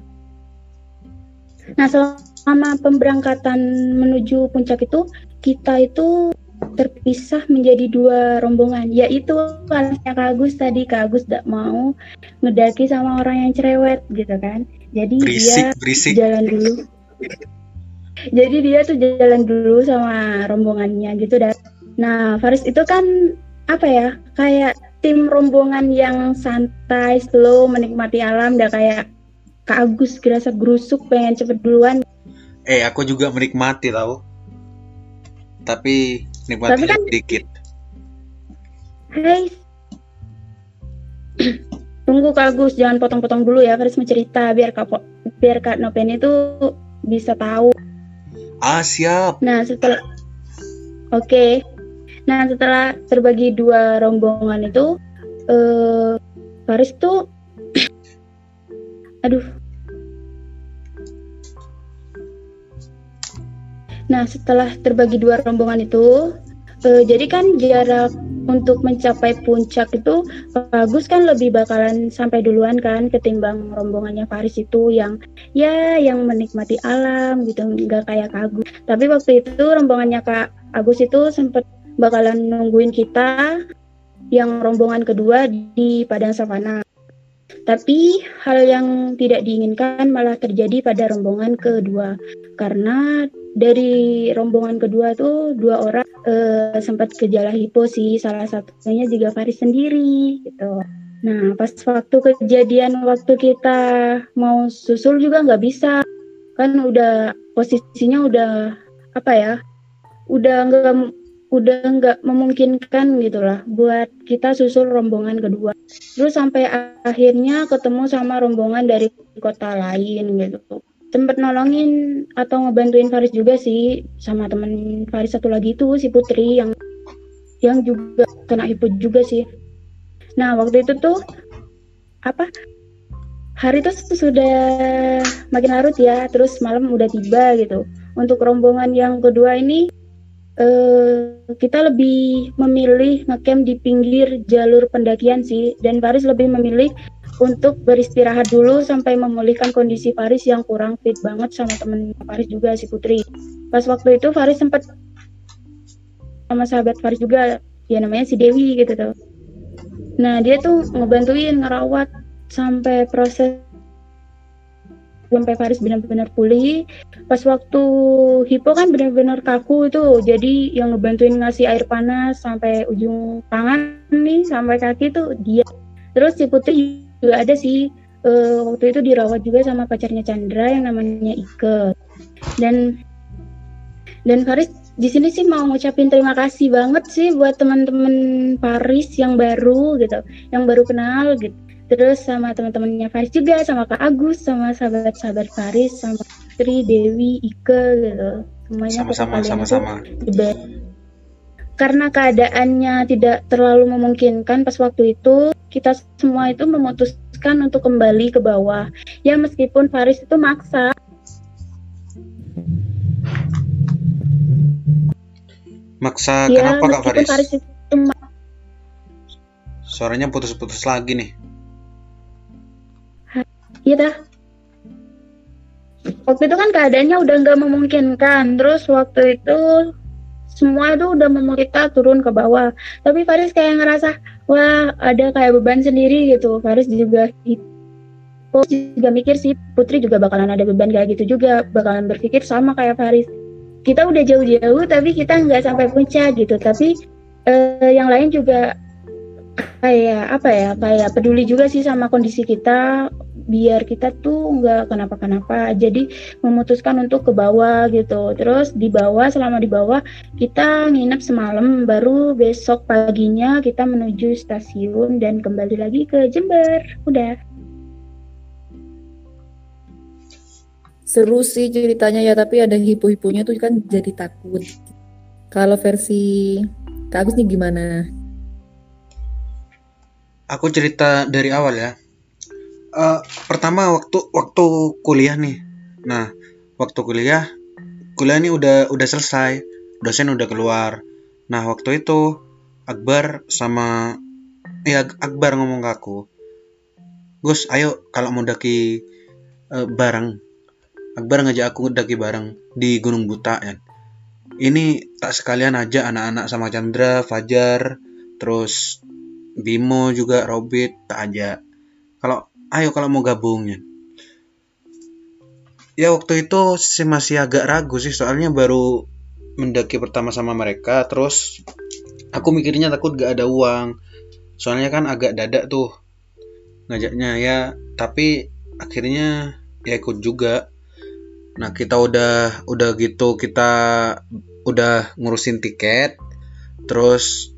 Nah selama pemberangkatan menuju puncak itu kita itu terpisah menjadi dua rombongan yaitu alasnya Kak Agus tadi Kak Agus tidak mau ngedaki sama orang yang cerewet gitu kan jadi dia Berisik berisik. jalan dulu jadi dia tuh jalan dulu sama rombongannya gitu dan nah Faris itu kan apa ya kayak tim rombongan yang santai slow menikmati alam dah kayak Kak Agus gerasa gerusuk pengen cepet duluan Eh aku juga menikmati tahu. Tapi nikmati Tapi kan- sedikit. Hai tunggu Kak Agus jangan potong-potong dulu ya Faris mau cerita biar Kak biar Kak Nopen itu bisa tahu Ah siap. Nah, setelah Oke. Nah, setelah terbagi dua rombongan itu eh Faris tuh Aduh. Nah, setelah terbagi dua rombongan itu, eh, jadi kan jarak untuk mencapai puncak itu bagus kan lebih bakalan sampai duluan kan ketimbang rombongannya Faris itu yang ya yang menikmati alam gitu nggak kayak Kak Agus. Tapi waktu itu rombongannya Kak Agus itu sempat bakalan nungguin kita yang rombongan kedua di Padang Savana. Tapi hal yang tidak diinginkan malah terjadi pada rombongan kedua karena dari rombongan kedua tuh dua orang eh, sempat gejala hipo sih salah satunya juga Faris sendiri gitu. Nah pas waktu kejadian waktu kita mau susul juga nggak bisa kan udah posisinya udah apa ya udah nggak udah nggak memungkinkan gitulah buat kita susul rombongan kedua. Terus sampai akhirnya ketemu sama rombongan dari kota lain gitu. Sempet nolongin atau ngebantuin Faris juga sih sama temen Faris satu lagi itu si Putri yang yang juga kena hipo juga sih. Nah waktu itu tuh apa hari itu sudah makin larut ya, terus malam udah tiba gitu. Untuk rombongan yang kedua ini eh, kita lebih memilih ngecamp di pinggir jalur pendakian sih dan Faris lebih memilih untuk beristirahat dulu sampai memulihkan kondisi Faris yang kurang fit banget sama temen Faris juga si Putri. Pas waktu itu Faris sempat sama sahabat Faris juga ya namanya si Dewi gitu tuh. Nah dia tuh ngebantuin ngerawat sampai proses sampai Faris benar-benar pulih. Pas waktu hipo kan benar-benar kaku itu, jadi yang ngebantuin ngasih air panas sampai ujung tangan nih sampai kaki tuh dia. Terus si Putri juga ada sih eh, waktu itu dirawat juga sama pacarnya Chandra yang namanya Ike. Dan dan Faris di sini sih mau ngucapin terima kasih banget sih buat teman-teman Faris yang baru gitu, yang baru kenal gitu terus sama teman-temannya Faris juga sama Kak Agus sama sahabat-sahabat Faris sama Tri Dewi Ike gitu semuanya Sama-sama, sama-sama. Karena keadaannya tidak terlalu memungkinkan pas waktu itu kita semua itu memutuskan untuk kembali ke bawah ya meskipun Faris itu maksa Maksa ya kenapa Kak Faris? Faris itu Suaranya putus-putus lagi nih. Iya dah. Waktu itu kan keadaannya udah nggak memungkinkan. Terus waktu itu semua itu udah kita turun ke bawah. Tapi Faris kayak ngerasa wah ada kayak beban sendiri gitu. Faris juga Faris juga mikir sih Putri juga bakalan ada beban kayak gitu juga. Bakalan berpikir sama kayak Faris. Kita udah jauh-jauh tapi kita nggak sampai puncak gitu. Tapi eh, yang lain juga kayak apa ya kayak peduli juga sih sama kondisi kita biar kita tuh nggak kenapa-kenapa jadi memutuskan untuk ke bawah gitu terus di bawah selama di bawah kita nginep semalam baru besok paginya kita menuju stasiun dan kembali lagi ke Jember udah Seru sih ceritanya ya, tapi ada hipo-hiponya tuh kan jadi takut. Kalau versi Kak Agus nih gimana? Aku cerita dari awal ya. Eh, pertama waktu waktu kuliah nih. Nah, waktu kuliah, kuliah ini udah udah selesai, dosen udah keluar. Nah, waktu itu Akbar sama ya Akbar ngomong ke aku, Gus, ayo kalau mau daki eh, bareng. Akbar ngajak aku daki bareng di Gunung Buta ya. Ini tak sekalian aja anak-anak sama Chandra, Fajar, terus Bimo juga Robit tak aja. Kalau ayo kalau mau gabung ya. Ya waktu itu sih masih agak ragu sih soalnya baru mendaki pertama sama mereka terus aku mikirnya takut gak ada uang. Soalnya kan agak dadak tuh ngajaknya ya tapi akhirnya ya ikut juga. Nah kita udah udah gitu kita udah ngurusin tiket terus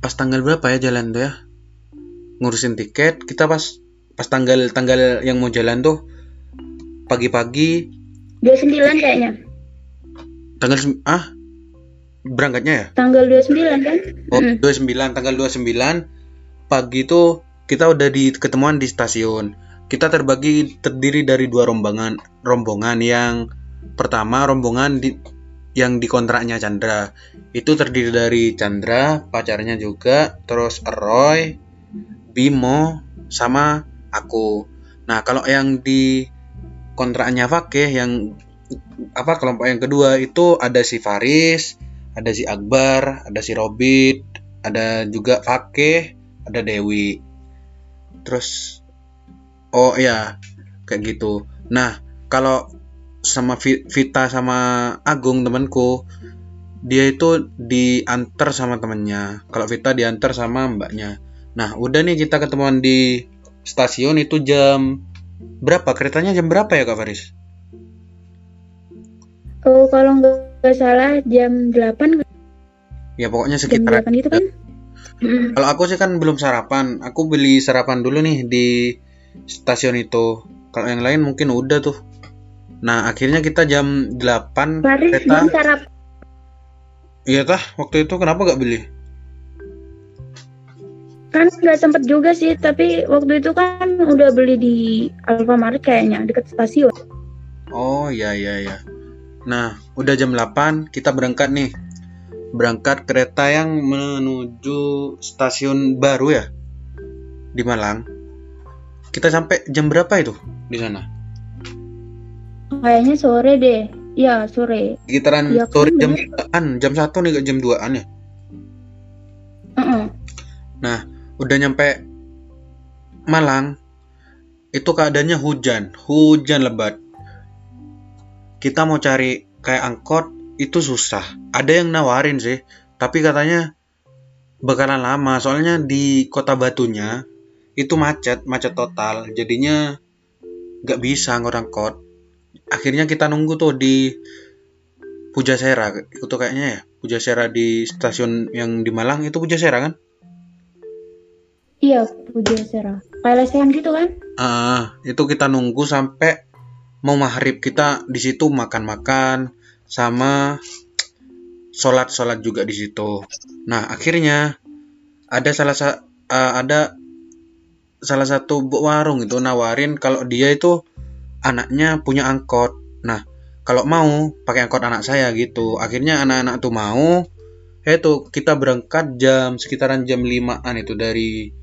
pas tanggal berapa ya jalan tuh ya ngurusin tiket kita pas pas tanggal tanggal yang mau jalan tuh pagi-pagi. 29 kayaknya. Tanggal ah? Berangkatnya ya? Tanggal 29 kan? Oh Mm. 29 tanggal 29 pagi tuh kita udah di ketemuan di stasiun. Kita terbagi terdiri dari dua rombongan rombongan yang pertama rombongan di yang di kontraknya Chandra. Itu terdiri dari Chandra pacarnya juga terus Roy Bimo sama aku. Nah kalau yang di kontraknya Fakih yang apa kelompok yang kedua itu ada si Faris ada si Akbar ada si Robit ada juga Fakih ada Dewi. Terus oh ya kayak gitu. Nah kalau sama Vi- Vita sama Agung temanku dia itu diantar sama temennya kalau Vita diantar sama mbaknya nah udah nih kita ketemuan di stasiun itu jam berapa? Keretanya jam berapa ya kak Faris? Oh, kalau nggak salah jam 8 ya pokoknya jam sekitar 8 gitu kan? Kalau aku sih kan belum sarapan. Aku beli sarapan dulu nih di stasiun itu. Kalau yang lain mungkin udah tuh. Nah akhirnya kita jam 8 Faris kereta. belum sarap. iya kah? Waktu itu kenapa gak beli Kan nggak sempet juga sih, tapi waktu itu kan udah beli di Alfamart kayaknya deket stasiun. Oh iya iya iya. Nah, udah jam 8 kita berangkat nih. Berangkat kereta yang menuju stasiun baru ya di Malang. Kita sampai jam berapa itu di sana? Kayaknya sore deh. Iya, sore. Sekitaran Iya, sore kan, jam bener. 2-an, jam 1 nih jam 2-an ya. Heeh. Nah, udah nyampe Malang. Itu keadaannya hujan, hujan lebat. Kita mau cari kayak angkot itu susah. Ada yang nawarin sih, tapi katanya bakalan lama. Soalnya di kota Batunya itu macet, macet total. Jadinya nggak bisa ngangkot. Akhirnya kita nunggu tuh di Pujasera. Itu kayaknya ya, Pujasera di stasiun yang di Malang itu Pujasera kan? Iya, Pujasera. Kayak lesehan gitu kan? Ah, itu kita nunggu sampai mau maghrib kita di situ makan-makan sama sholat-sholat juga di situ. Nah, akhirnya ada salah sa eh, ada salah satu warung itu nawarin kalau dia itu anaknya punya angkot. Nah, kalau mau pakai angkot anak saya gitu. Akhirnya anak-anak tuh mau. Tuh kita berangkat jam sekitaran jam 5-an itu dari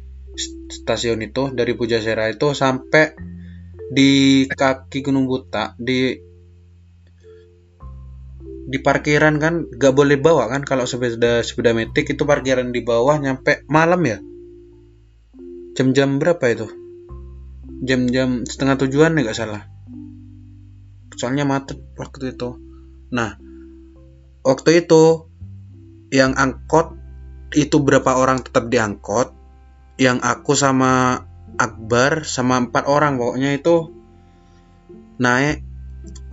stasiun itu dari Pujasera itu sampai di kaki Gunung Buta di di parkiran kan gak boleh bawa kan kalau sepeda sepeda metik itu parkiran di bawah nyampe malam ya? Jam-jam berapa itu? Jam-jam setengah tujuan ya gak salah. Soalnya macet waktu itu. Nah waktu itu yang angkot itu berapa orang tetap diangkot yang aku sama Akbar sama empat orang pokoknya itu naik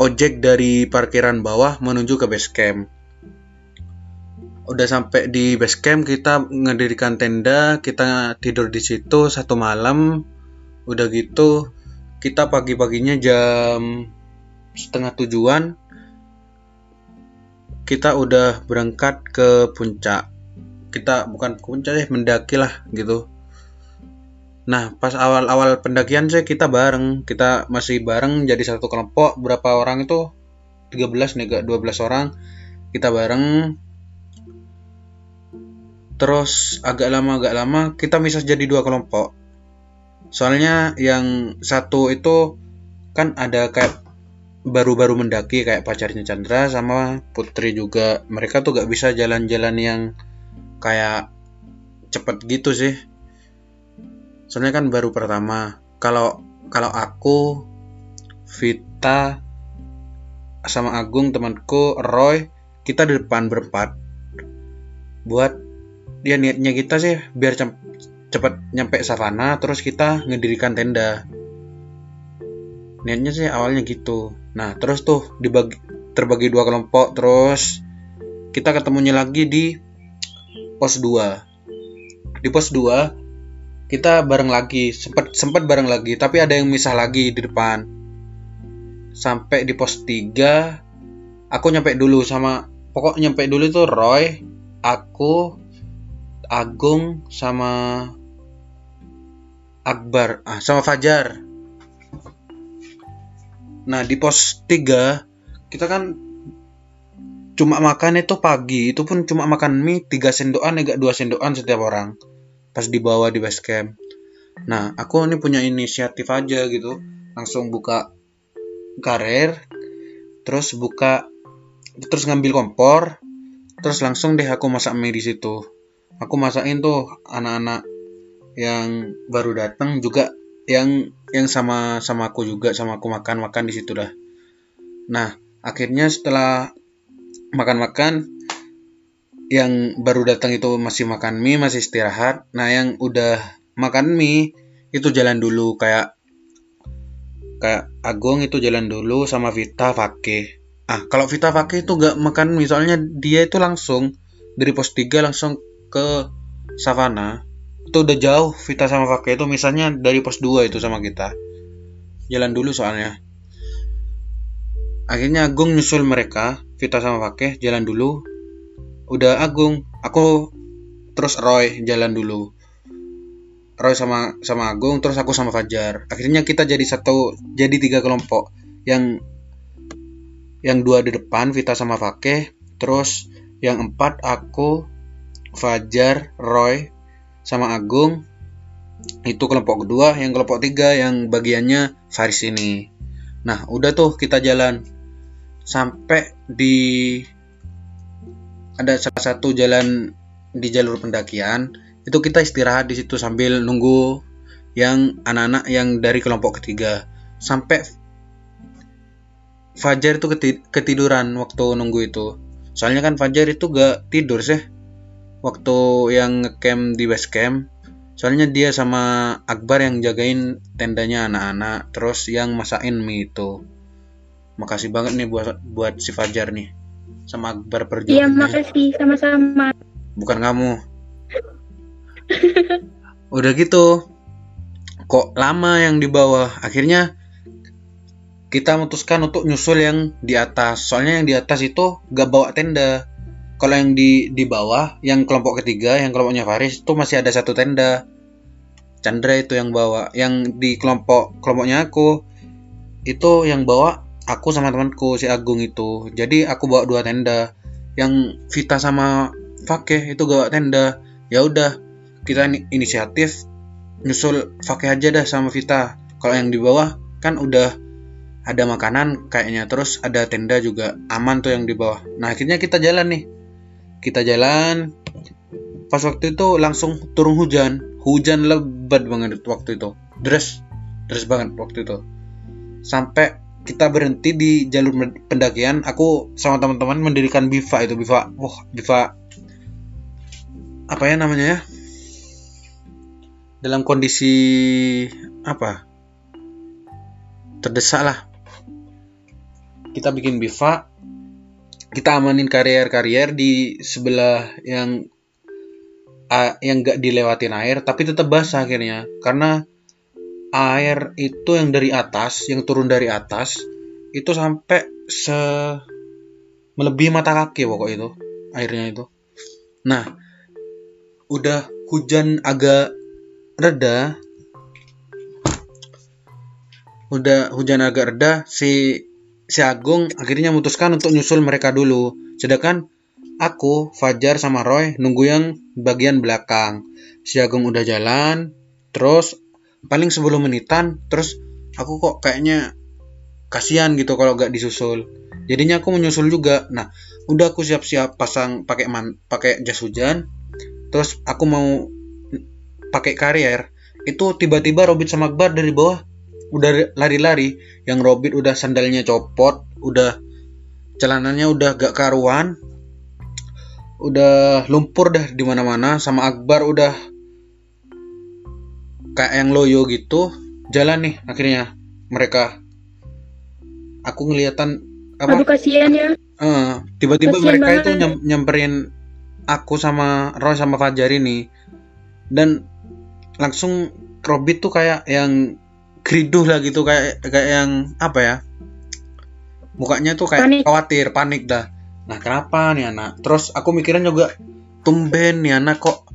ojek dari parkiran bawah menuju ke base camp. Udah sampai di base camp kita ngedirikan tenda, kita tidur di situ satu malam. Udah gitu kita pagi-paginya jam setengah tujuan kita udah berangkat ke puncak. Kita bukan ke puncak deh, mendaki lah gitu. Nah, pas awal-awal pendakian sih kita bareng, kita masih bareng jadi satu kelompok. Berapa orang itu? 13 nih, gak 12 orang. Kita bareng. Terus agak lama agak lama kita misah jadi dua kelompok. Soalnya yang satu itu kan ada kayak baru-baru mendaki kayak pacarnya Chandra sama Putri juga. Mereka tuh gak bisa jalan-jalan yang kayak cepet gitu sih soalnya kan baru pertama. Kalau kalau aku Vita sama Agung temanku Roy kita di depan berempat. Buat dia niatnya kita sih biar cepet nyampe savana terus kita ngedirikan tenda. Niatnya sih awalnya gitu. Nah terus tuh dibagi terbagi dua kelompok terus kita ketemunya lagi di pos 2 di pos 2 kita bareng lagi sempat sempat bareng lagi tapi ada yang misah lagi di depan. Sampai di pos 3 aku nyampe dulu sama pokok nyampe dulu itu Roy aku Agung sama Akbar ah sama Fajar. Nah di pos 3 kita kan cuma makan itu pagi itu pun cuma makan mie 3 sendokan enggak 2 sendokan setiap orang pas dibawa di base camp nah aku ini punya inisiatif aja gitu. Langsung buka karir terus buka terus ngambil kompor terus langsung deh aku masak mie di situ. Aku masakin tuh anak-anak yang baru datang juga yang yang sama sama aku juga sama aku makan makan di situ dah. Nah akhirnya setelah makan-makan yang baru datang itu masih makan mie masih istirahat. Nah yang udah makan mie itu jalan dulu. Kayak kayak Agung itu jalan dulu sama Vita Fakih. Ah kalau Vita Fakih itu gak makan mie soalnya dia itu langsung dari pos 3 langsung ke Savana. Itu udah jauh Vita sama Fakih itu. Misalnya dari pos 2 itu sama kita. Jalan dulu soalnya. Akhirnya Agung nyusul mereka Vita sama Fakih jalan dulu udah Agung. Aku terus Roy jalan dulu. Roy sama sama Agung terus aku sama Fajar. Akhirnya kita jadi satu jadi tiga kelompok. Yang yang dua di depan Vita sama Fakih terus yang empat aku Fajar Roy sama Agung. Itu kelompok kedua yang kelompok tiga yang bagiannya Faris ini. Nah udah tuh kita jalan. Sampai di ada salah satu jalan di jalur pendakian itu kita istirahat di situ sambil nunggu yang anak-anak yang dari kelompok ketiga. Sampai Fajar itu keti- ketiduran waktu nunggu itu. Soalnya kan Fajar itu gak tidur sih waktu yang ngecamp di base camp. Soalnya dia sama Akbar yang jagain tendanya anak-anak terus yang masakin mie itu. Makasih banget nih buat buat si Fajar nih sama Akbar Iya, makasih. Sama-sama. bukan kamu. Udah gitu. Kok lama yang di bawah? Akhirnya kita memutuskan untuk nyusul yang di atas. Soalnya yang di atas itu gak bawa tenda. Kalau yang di di bawah yang kelompok ketiga yang kelompoknya Faris itu masih ada satu tenda. Chandra itu yang bawa. Yang di kelompok kelompoknya aku itu yang bawa aku sama temanku si Agung itu. Jadi aku bawa dua tenda. Yang Vita sama Fakih itu gak bawa tenda. Ya udah kita ini- inisiatif nyusul Fakih aja dah sama Vita. Kalau yang di bawah kan udah ada makanan kayaknya. Terus ada tenda juga aman tuh yang di bawah. Nah akhirnya kita jalan nih. Kita jalan. Pas waktu itu langsung turun hujan. Hujan lebat banget waktu itu. Deras deras banget waktu itu. Sampai kita berhenti di jalur pendakian aku sama teman-teman mendirikan biva itu biva wah biva apa ya namanya ya? Dalam kondisi apa? Terdesak lah. Kita bikin biva kita amanin karier-karier di sebelah yang ah, yang gak dilewatin air tapi tetap basah akhirnya. Karena air itu yang dari atas yang turun dari atas itu sampai se melebihi mata kaki pokok itu airnya itu. Nah udah hujan agak reda udah hujan agak reda si si Agung akhirnya memutuskan untuk nyusul mereka dulu. Sedangkan aku Fajar sama Roy nunggu yang bagian belakang. Si Agung udah jalan terus paling 10 menitan terus aku kok kayaknya kasihan gitu kalau gak disusul. Jadinya aku menyusul juga. Nah udah aku siap-siap pasang pakai man pakai jas hujan terus aku mau pakai karier. Itu tiba-tiba Robit sama Akbar dari bawah udah lari-lari. Yang Robit udah sandalnya copot udah celananya udah gak karuan udah lumpur dah di mana-mana. Sama Akbar udah kayak yang loyo gitu jalan nih akhirnya mereka aku ngeliatan Aduh apa kasihan ya. eh, tiba-tiba Kasian mereka banget. itu nyam- nyamperin aku sama Roy sama Fajar ini dan langsung Robit tuh kayak yang geriduh lah gitu kayak kayak yang apa ya mukanya tuh kayak Panik. khawatir panik dah nah kenapa nih anak terus aku mikirin juga tumben nih anak kok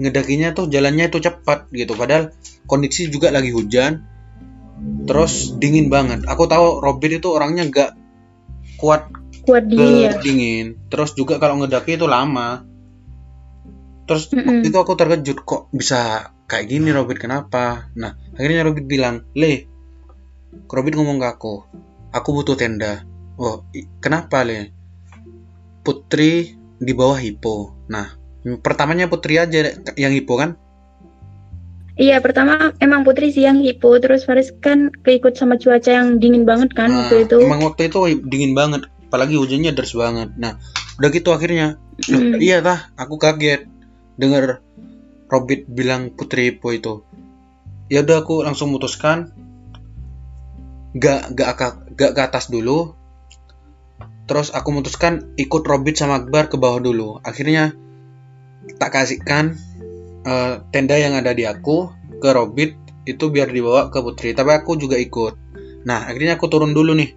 ngedakinya tuh jalannya itu cepat gitu. Padahal kondisi juga lagi hujan terus dingin banget. Aku tahu Robin itu orangnya nggak kuat kuat dingin ya? dingin. Terus juga kalau ngedaki itu lama. Terus Mm-mm. waktu itu aku terkejut kok bisa kayak gini Robin? Kenapa? Nah akhirnya Robin bilang le Robin ngomong ke aku aku butuh tenda. Oh kenapa le Putri di bawah Hippo nah pertamanya Putri aja yang Hippo kan? Iya pertama emang Putri sih yang hipo terus Faris kan keikut sama cuaca yang dingin banget kan Nah, waktu itu. emang waktu itu dingin banget apalagi hujannya deras banget. Nah udah gitu akhirnya. Mm. iya tah aku kaget dengar Robit bilang Putri Hippo itu. Ya udah aku langsung memutuskan gak gak ke- gak ke atas dulu. Terus aku memutuskan ikut Robit sama Akbar ke bawah dulu. Akhirnya tak kasihkan eh, tenda yang ada di aku ke Robit itu biar dibawa ke Putri tapi aku juga ikut. Nah akhirnya aku turun dulu nih.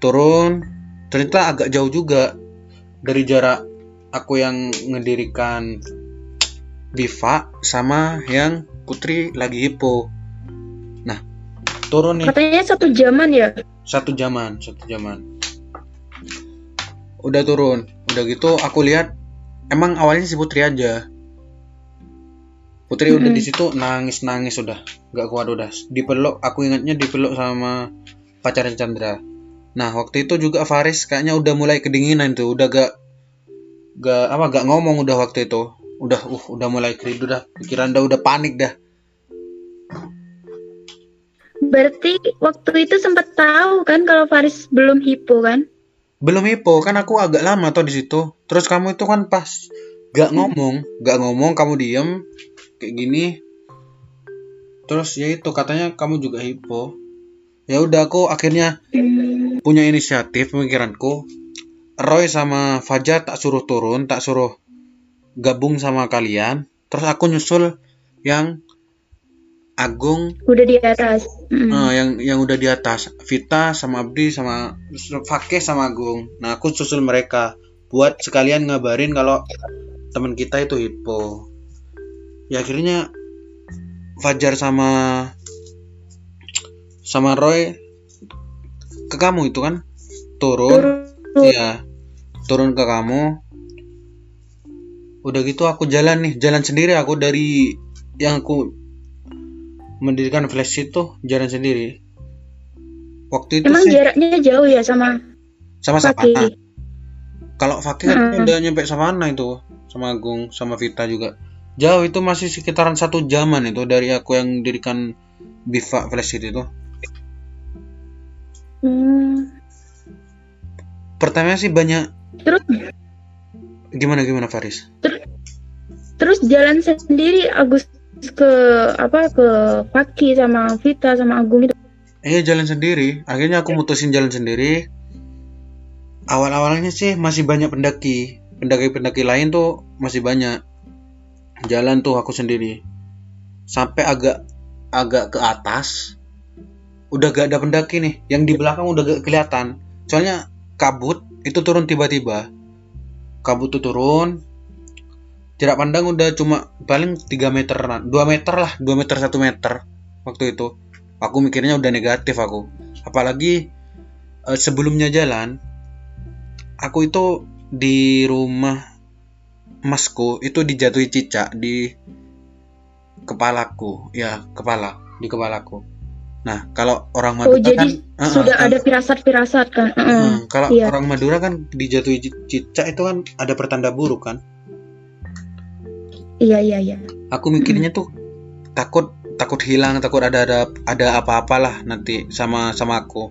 Turun ternyata agak jauh juga dari jarak aku yang ngedirikan Biva sama yang Putri lagi hipo. Nah turun nih. Katanya satu jaman ya. satu jaman satu jaman. Udah turun. Udah gitu aku lihat emang awalnya si Putri aja. Putri udah Mm-mm. di situ nangis nangis udah. Nggak kuat udah. Dipeluk aku ingatnya dipeluk sama pacarnya Chandra. Nah waktu itu juga Faris kayaknya udah mulai kedinginan tuh. Udah gak gak apa gak ngomong udah waktu itu. Udah uh udah mulai kerindu dah. Pikiran dah udah panik dah. Berarti waktu itu sempat tahu kan kalau Faris belum hipo kan? Belum hipo kan aku agak lama tuh di situ. Terus kamu itu kan pas gak ngomong gak ngomong kamu diem kayak gini. Terus ya itu katanya kamu juga hipo. Ya udah aku akhirnya Hmm. punya inisiatif pemikiranku. Roy sama Fajar tak suruh turun tak suruh gabung sama kalian. Terus aku nyusul yang Agung. Udah di atas. Mm. eh, yang yang udah di atas. Vita sama Abdi sama Fakih sama Agung. Nah aku susul mereka. Buat sekalian ngabarin kalau teman kita itu hipo. Ya akhirnya Fajar sama sama Roy ke kamu itu kan? Turun. Turun. Iya, turun ke kamu. Udah gitu aku jalan nih, jalan sendiri aku dari yang aku mendirikan flash itu jalan sendiri. Waktu itu Emang sih jaraknya jauh ya sama sama? Savana. Kalau Fakih kan Mm-mm. udah nyampe Savana itu, sama Agung, sama Vita juga. Jauh itu masih sekitaran satu jaman itu dari aku yang dirikan Biva Flash itu. Hmm. Pertamanya sih banyak Terus gimana gimana Faris? terus jalan sendiri Agus ke apa ke Fakih sama Vita sama Agung itu. Iya jalan sendiri. Akhirnya aku mutusin jalan sendiri. Awal-awalnya sih masih banyak pendaki. Pendaki-pendaki lain tuh masih banyak. Jalan tuh aku sendiri. Sampai agak agak ke atas. Udah gak ada pendaki nih. Yang di belakang udah gak kelihatan. Soalnya kabut itu turun tiba-tiba. Kabut tuh turun. Jarak pandang udah cuma paling 3 meteran. 2 meter lah, 2 meter 1 meter waktu itu aku mikirnya udah negatif aku apalagi eh, sebelumnya jalan aku itu di rumah masku itu dijatuhi cicak di kepalaku ya kepala di kepalaku nah kalau orang Oh Madura kan jadi eh, eh, sudah kan- ada firasat-firasat kan. Heeh. Hmm, kalau iya. orang Madura kan dijatuhi ci- cicak itu kan ada pertanda buruk kan Iya iya iya. aku mikirnya tuh takut takut hilang takut ada ada ada apa-apalah nanti sama sama aku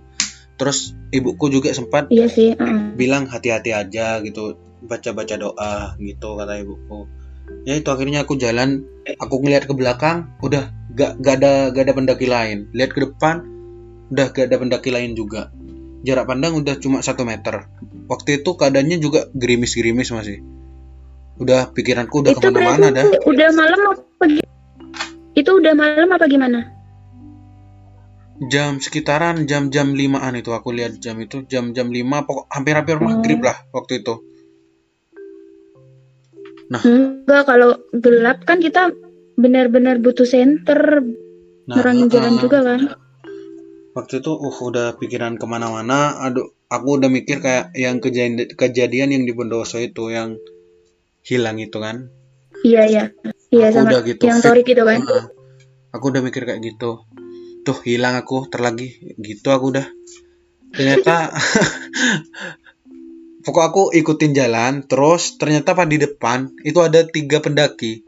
terus ibuku juga sempat Iya sih. heeh. bilang hati-hati aja gitu baca-baca doa gitu kata ibuku ya itu akhirnya aku jalan aku ngeliat ke belakang udah gak, gak ada gak ada pendaki lain lihat ke depan udah gak ada pendaki lain juga jarak pandang udah cuma satu meter waktu itu keadaannya juga gerimis-gerimis masih udah pikiranku udah itu ke mana-mana dah. udah malam apa itu udah malam apa gimana? jam sekitaran jam-jam limaan itu aku lihat jam itu jam-jam lima pokok hampir-hampir maghrib lah waktu itu. Enggak kalau gelap kan kita benar-benar butuh senter nah nerangin jalan eh, juga kan. waktu itu uh udah pikiran ke mana-mana aduh aku udah mikir kayak yang kejadian kejadian yang di Bondowoso itu yang hilang itu kan Iya iya. Iya Aku sama udah gitu. yang Torik itu kan. Heeh. aku udah mikir kayak gitu tuh hilang aku terlagi gitu aku udah ternyata pokok aku ikutin jalan terus ternyata pas di depan itu ada tiga pendaki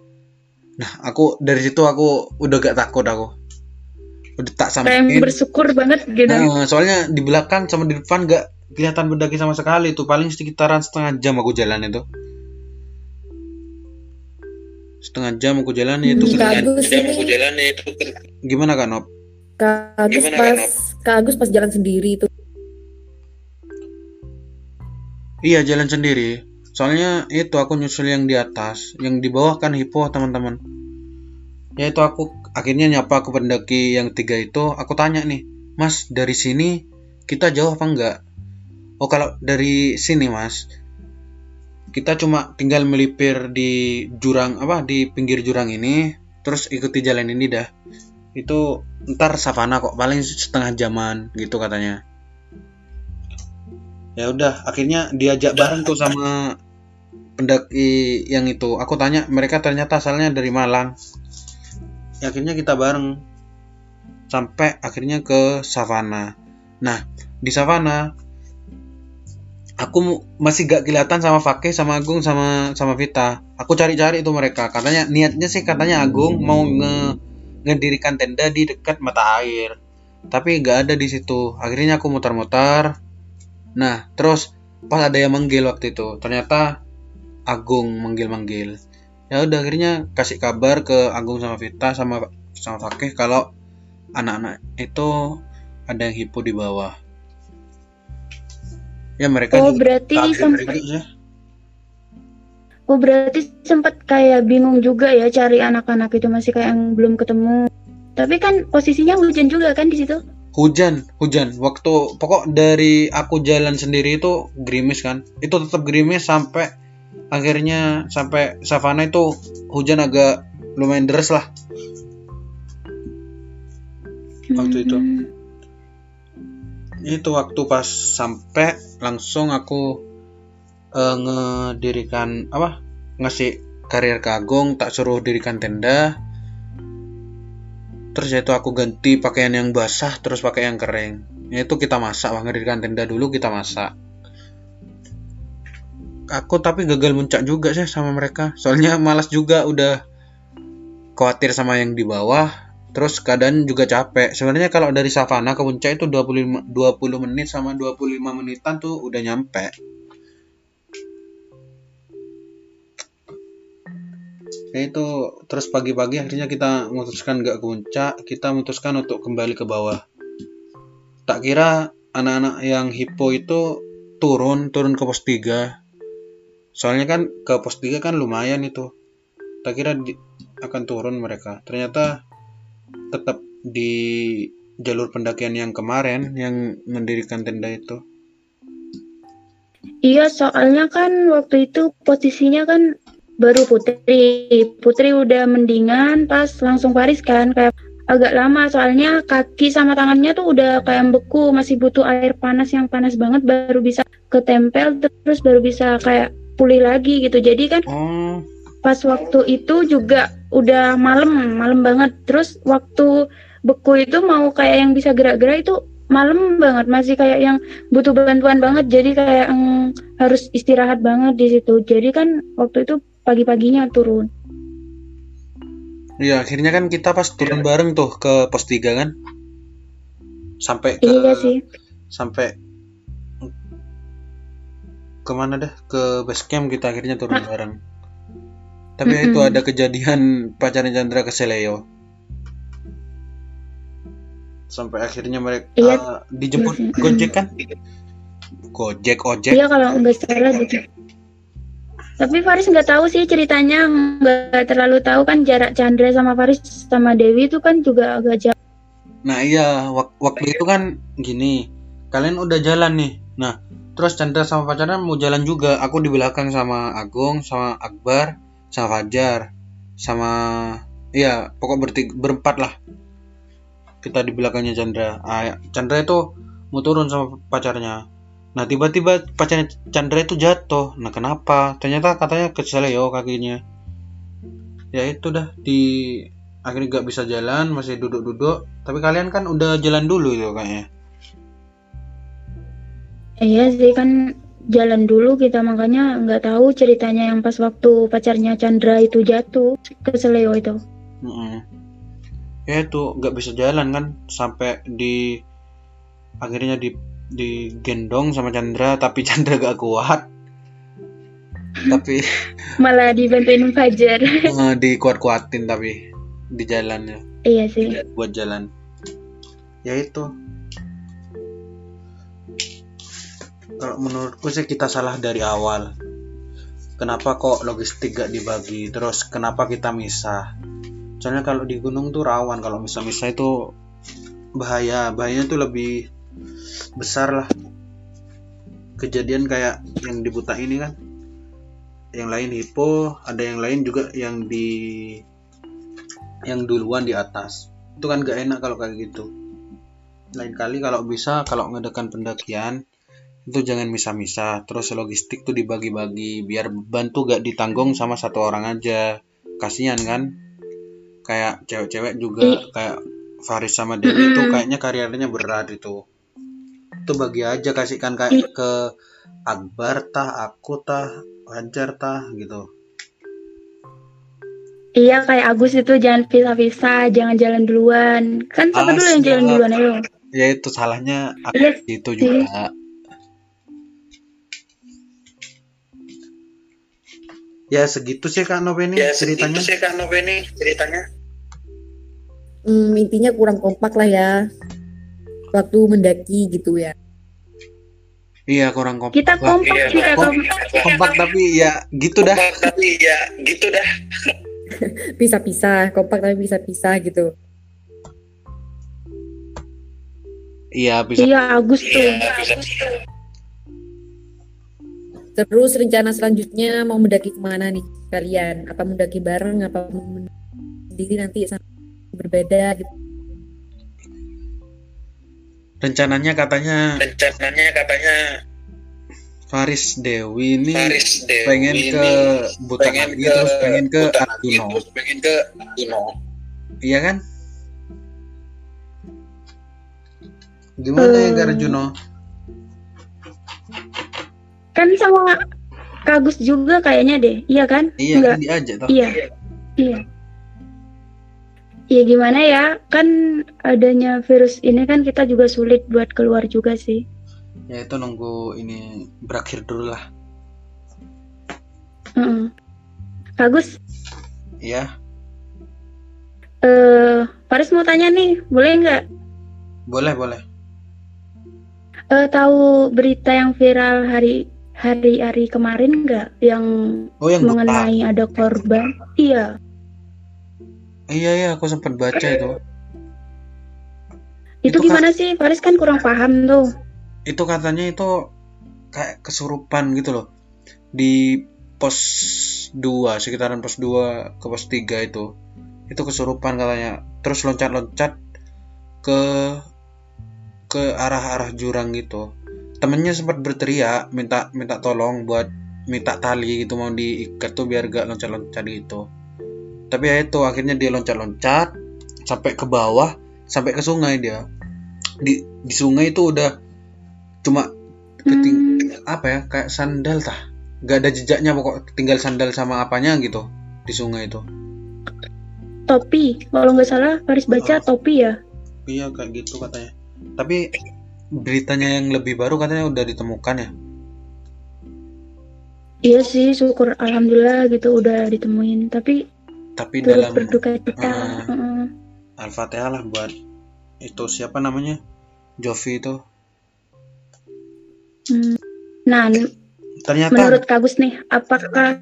nah aku dari situ aku udah gak takut aku udah tak Kayak yang bersyukur banget gitu. Nah, soalnya di belakang sama di depan gak kelihatan pendaki sama sekali tuh paling sekitaran setengah jam aku jalan itu setengah jam aku jalan itu Hmm, Kak Agus jam aku jalan itu kan gimana kak Nop? Kak Agus Gimana, pas Kak Kak Agus pas jalan sendiri itu Iya jalan sendiri. Soalnya itu aku nyusul yang di atas, yang di bawah kan hipo teman-teman. Ya itu aku akhirnya nyapa ke pendaki yang tiga itu, aku tanya nih, Mas dari sini kita jauh apa enggak? Oh kalau dari sini Mas, kita cuma tinggal melipir di jurang apa di pinggir jurang ini, terus ikuti jalan ini dah. Itu ntar savana kok paling setengah jaman gitu katanya. Ya udah akhirnya diajak bareng tuh sama pendaki yang itu. Aku tanya mereka ternyata asalnya dari Malang. Ya, akhirnya kita bareng. Sampai akhirnya ke savana. Nah di savana aku masih gak kelihatan sama Fakih sama Agung sama sama Vita. Aku cari-cari itu mereka. Katanya niatnya sih katanya Agung mau nge ngedirikan tenda di dekat mata air. Tapi gak ada di situ. Akhirnya aku muter-muter Nah, terus pas ada yang manggil waktu itu, ternyata Agung manggil-manggil. Ya udah akhirnya kasih kabar ke Agung sama Vita sama sama Fakih kalau anak-anak itu ada yang hipo di bawah. Ya mereka Oh juga berarti sempat sih. oh berarti sempat kayak bingung juga ya cari anak-anak itu masih kayak yang belum ketemu. Tapi kan posisinya hujan juga kan di situ. Hujan, hujan. Waktu pokok dari aku jalan sendiri itu gerimis kan. Itu tetap gerimis sampai akhirnya sampai savana itu hujan agak lumayan deras lah. Waktu itu. Itu waktu pas sampai langsung aku eh, ngedirikan apa ngasih karir kagong tak suruh dirikan tenda. Terus ya itu aku ganti pakaian yang basah terus pakai yang kering. Ya itu kita masak Wah, ngedirikan tenda dulu kita masak. Aku tapi gagal muncak juga sih sama mereka. Soalnya malas juga udah khawatir sama yang di bawah Terus keadaan juga capek. Sebenarnya kalau dari savana ke puncak itu 25 20 menit sama 25 menitan tuh udah nyampe. Ya itu terus pagi-pagi akhirnya kita memutuskan nggak ke puncak, kita memutuskan untuk kembali ke bawah. Tak kira anak-anak yang hipo itu turun, turun ke pos 3. Soalnya kan ke pos 3 kan lumayan itu. Tak kira akan turun mereka. Ternyata tetap di jalur pendakian yang kemarin yang mendirikan tenda itu. Iya, soalnya kan waktu itu posisinya kan baru Putri. Putri udah mendingan pas langsung Faris kan kayak agak lama soalnya kaki sama tangannya tuh udah kayak beku, masih butuh air panas yang panas banget baru bisa ketempel terus baru bisa kayak pulih lagi gitu. Jadi kan Oh, pas waktu itu juga udah malam, malam banget. Terus waktu beku itu mau kayak yang bisa gerak-gerak itu malam banget, masih kayak yang butuh bantuan banget. Jadi kayak mm, harus istirahat banget di situ. Jadi kan waktu itu pagi-paginya turun. iya akhirnya kan kita pas turun bareng tuh ke pos 3 kan. Sampai ke Iya sih. sampai ke mana dah ke base camp kita akhirnya turun bareng. Tapi ya itu ada kejadian pacarnya Chandra ke Seleo. Sampai akhirnya mereka Iya. eh, dijemput sih. Gojek kan? Gojek, ojek. Iya kalau nggak salah gitu. Tapi Faris nggak tahu sih ceritanya, nggak terlalu tahu kan jarak Chandra sama Faris sama Dewi itu kan juga agak jauh. Nah iya, wak- waktu itu kan gini, kalian udah jalan nih. Nah, terus Chandra sama pacarnya mau jalan juga. Aku di belakang sama Agung, sama Akbar, sama Fajar, sama iya pokok bertiga, berempat lah. kita di belakangnya Chandra. Ah, Chandra itu mau turun sama pacarnya. Nah tiba-tiba pacarnya Chandra itu jatuh. Nah kenapa? Ternyata katanya keseleo kakinya. Ya itu dah. Di akhirnya nggak bisa jalan masih duduk-duduk. Tapi kalian kan udah jalan dulu itu kayaknya. Iya sih kan jalan dulu kita makanya nggak tahu ceritanya yang pas waktu pacarnya Chandra itu jatuh ke Seleo itu. Mm-mm. ya itu nggak bisa jalan kan sampai di akhirnya di digendong sama Chandra tapi Chandra gak kuat tapi Malah dibantuin Fajar. eh, dikuat-kuatin tapi di jalannya iya sih. buat jalan ya itu kalau menurutku sih kita salah dari awal. Kenapa kok logistik gak dibagi? Terus kenapa kita misah? Soalnya kalau di gunung tuh rawan kalau misah-misah itu bahaya. Bahayanya tuh lebih besar lah. Kejadian kayak yang di Buta ini kan. Yang lain hipo ada yang lain juga yang di yang duluan di atas. Itu kan gak enak kalau kayak gitu. Lain kali kalau bisa kalau ngadakan pendakian itu jangan misah-misah. Terus logistik tuh dibagi-bagi. Biar beban tuh gak ditanggung sama satu orang aja. Kasihan kan? Kayak cewek-cewek juga I- kayak Faris sama Dewi itu kayaknya karirnya berat itu. Itu bagi aja kasihkan kayak ke Akbar tah aku tah Hajar tah gitu. Iya kayak Agus itu jangan pisah-pisah, jangan jalan duluan. Kan siapa Ah, dulu yang jalan duluan ayo. ya itu salahnya Iya itu juga ya segitu sih kak Noveni Ya ceritanya ceritanya sih Kak Noveni ceritanya. Hmm, intinya kurang kompak lah ya waktu mendaki gitu ya iya kurang kompak Kita lah. kompak Iya, sih kayak kom- kom- kompak tapi ya gitu dah Kompak, tapi ya gitu dah. pisah-pisah kompak tapi pisah-pisah gitu iya bisa Iya Agus tuh. Iya, bisa. Terus rencana selanjutnya mau mendaki ke mana nih kalian? Apa mendaki bareng? Apa mau mendaki sendiri nanti sama berbeda gitu? Rencananya katanya Rencananya katanya Faris Dewi ini Faris Dewi pengen ini ke Butan pengen lagi ke terus pengen ke terus pengen ke Arjuna. iya kan? Gimana ya Eh. Kan sama Kak Agus juga kayaknya deh. Iya kan? iya Enggak. kan diajak toh Iya. Iya. Iya gimana ya? Kan adanya virus ini kan kita juga sulit buat keluar juga sih. ya itu nunggu ini berakhir dulu lah Heeh. Kak Agus, iya eh Faris mau tanya nih, boleh nggak? boleh boleh Eh tahu berita yang viral hari hari-hari kemarin nggak yang oh yang Buta. mengenai ada korban? Iya, iya iya aku sempat baca itu. Itu, Itu gimana sih? Faris kan kurang paham tuh. itu katanya itu kayak kesurupan gitu loh. Di pos 2 sekitaran pos 2 ke pos 3 itu. Itu kesurupan katanya. Terus loncat-loncat ke ke arah-arah jurang gitu temennya sempat berteriak minta minta tolong buat minta tali gitu mau diikat tuh biar gak loncat-loncat gitu. Tapi ya itu akhirnya dia loncat-loncat sampai ke bawah sampai ke sungai dia. Di di sungai itu udah cuma keting Hmm, apa ya kayak sandal tah. Gak ada jejaknya pokok tinggal sandal sama apanya gitu di sungai itu. Topi, kalau nggak salah Faris baca Oh. topi ya. iya kayak gitu katanya. Tapi beritanya yang lebih baru katanya udah ditemukan ya Iya sih, syukur alhamdulillah gitu udah ditemuin. Tapi tapi turut dalam berduka cita. Ah. Heeh. Al-Fatihah lah buat itu siapa namanya Jovi itu Hmm. Nah, ternyata menurut Kak Gus nih, apakah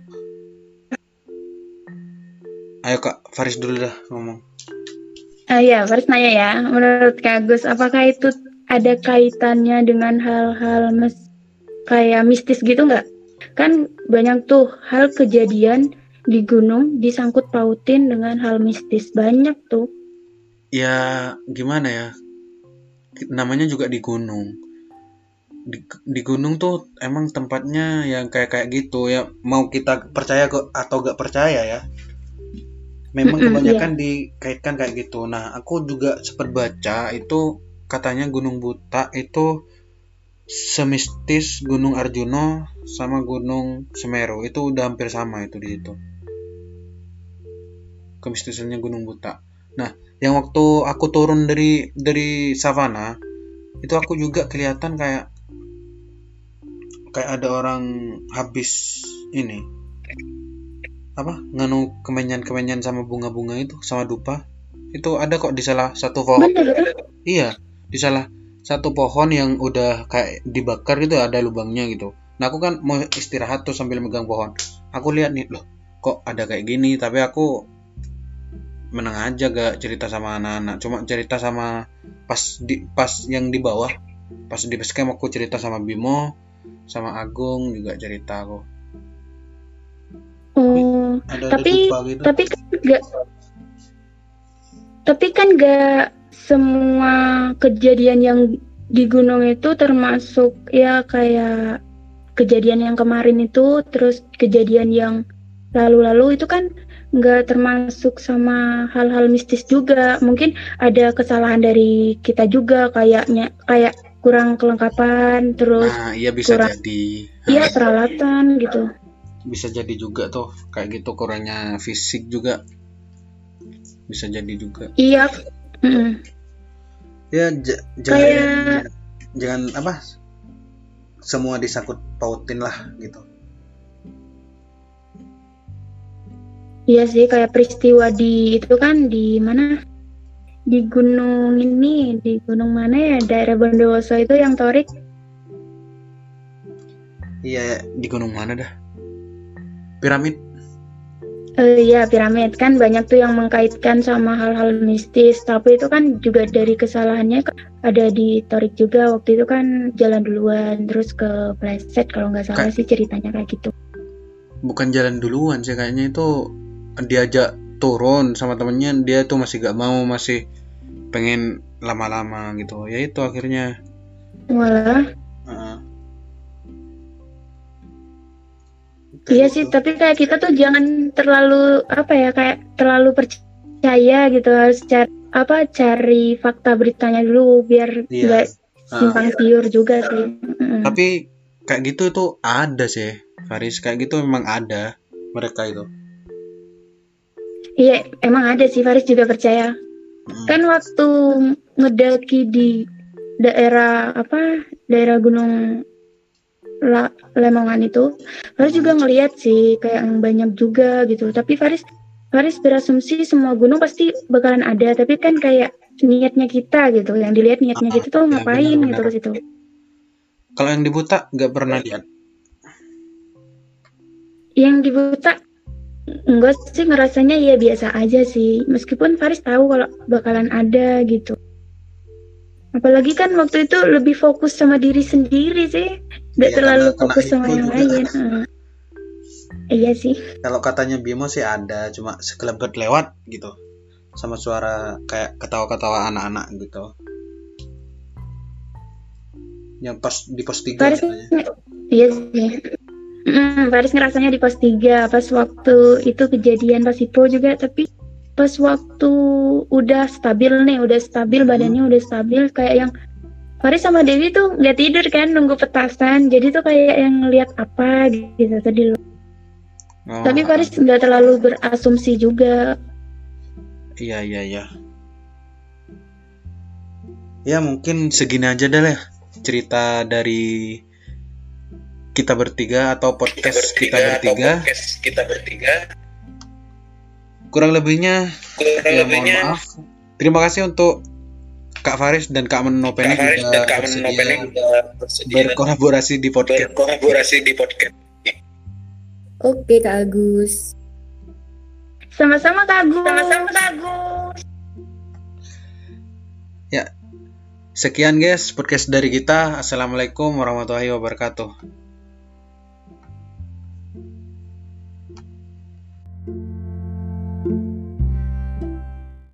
ayo kak Faris dulu dah ngomong Ah ya, Faris nanya ya. Menurut Kak Gus, apakah itu ada kaitannya dengan hal-hal mes kayak mistis gitu nggak? Kan banyak tuh hal kejadian di gunung disangkut pautin dengan hal mistis. Banyak tuh. ya gimana ya? Namanya juga di gunung. Di, di gunung tuh emang tempatnya yang kayak kayak gitu. Ya mau kita percaya kok atau gak percaya ya? Memang kebanyakan dikaitkan kayak gitu. Nah aku juga sempat baca itu katanya Gunung Buta itu semistis Gunung Arjuno sama Gunung Semeru. Itu udah hampir sama itu di situ. Kemistisannya Gunung Buta. Nah yang waktu aku turun dari dari savana itu aku juga kelihatan kayak kayak ada orang habis ini. Apa? Nganu kemenyan-kemenyan sama bunga-bunga itu sama dupa. Itu ada kok di salah satu pohon tuh. iya di salah satu pohon yang udah kayak dibakar gitu ada lubangnya gitu. Nah aku kan mau istirahat tuh sambil megang pohon. Aku lihat nih loh kok ada kayak gini? Tapi aku meneng aja gak cerita sama anak-anak. Cuma cerita sama pas di pas yang di bawah. Pas di base camp aku cerita sama Bimo sama Agung juga cerita aku. Oh, ada Tapi- gitu. tapi kan nggak tapi kan nggak semua kejadian yang di gunung itu termasuk ya kayak kejadian yang kemarin itu terus kejadian yang lalu-lalu itu kan nggak termasuk sama hal-hal mistis juga. Mungkin ada kesalahan dari kita juga kayaknya kayak kurang kelengkapan terus nah iya bisa kurang- jadi. ya peralatan gitu. Bisa jadi juga tuh kayak gitu kurangnya fisik juga. Bisa jadi juga. Iya mm. ya j- jangan Kayak- jangan apa semua disangkut pautin lah gitu. Iya sih kayak peristiwa di itu kan di mana? Di gunung ini di gunung mana ya? Daerah Bondowoso itu yang Torik. Iya di gunung mana dah? Piramid eh, ya piramid. Kan banyak tuh yang mengkaitkan sama hal-hal mistis. Tapi itu kan juga dari kesalahannya ada di Torik juga waktu itu kan jalan duluan terus ke Pleset kalau nggak salah Kak- sih ceritanya kayak gitu. Bukan jalan duluan sih kayaknya itu diajak turun sama temennya dia tuh masih gak mau masih pengen lama-lama gitu. Ya itu akhirnya. Malah Kayak Iya gitu. sih, tapi kayak kita tuh jangan terlalu apa ya, kayak terlalu percaya gitu harus cari apa cari fakta beritanya dulu biar Iya. nggak Ah. simpang siur juga sih. Tapi kayak gitu itu ada sih Faris kayak gitu memang ada mereka itu Iya, emang ada sih Faris juga percaya. Mm. Kan waktu ngedaki di daerah apa daerah Gunung La- Lemongan itu, Faris juga ngeliat sih kayak yang banyak juga gitu. Tapi Faris Faris berasumsi semua gunung pasti bakalan ada, tapi kan kayak niatnya kita gitu, yang dilihat niatnya Ah, kita tuh ya, ngapain gitu ke situ. kalau yang di buta nggak pernah lihat? Yang di Buta enggak sih. Ngerasanya ya biasa aja sih, meskipun Faris tahu kalau bakalan ada gitu. Apalagi kan waktu itu lebih fokus sama diri sendiri sih, nggak Iya, terlalu karena fokus sama yang lain. Iya sih. kalau katanya Bimo sih ada cuma sekelebat lewat gitu sama suara kayak ketawa-ketawa anak-anak gitu yang pas di pos tiga katanya nge- iya sih. Mm, Faris ngerasanya di pos 3 pas waktu itu kejadian pas itu juga tapi pas waktu udah stabil nih, udah stabil Hmm. badannya udah stabil kayak yang Faris sama Dewi tuh nggak tidur kan nunggu petasan. Jadi tuh kayak yang ngeliat apa gitu tadi loh. Oh, Tapi Faris nggak terlalu berasumsi juga. iya iya iya. Ya mungkin segini aja deh lah cerita dari kita bertiga atau Kita podcast bertiga, kita atau bertiga. podcast kita bertiga. kurang lebihnya Kurang ya mohon lebihnya. maaf. Terima kasih untuk Kak Faris dan Kak Kak Menopeni Faris dan juga Kak bersedia berkolaborasi di podcast berkolaborasi di podcast. Oke Kak Agus. Sama-sama kagum. Sama-sama kagum. Sekian guys podcast dari kita. Assalamualaikum warahmatullahi wabarakatuh.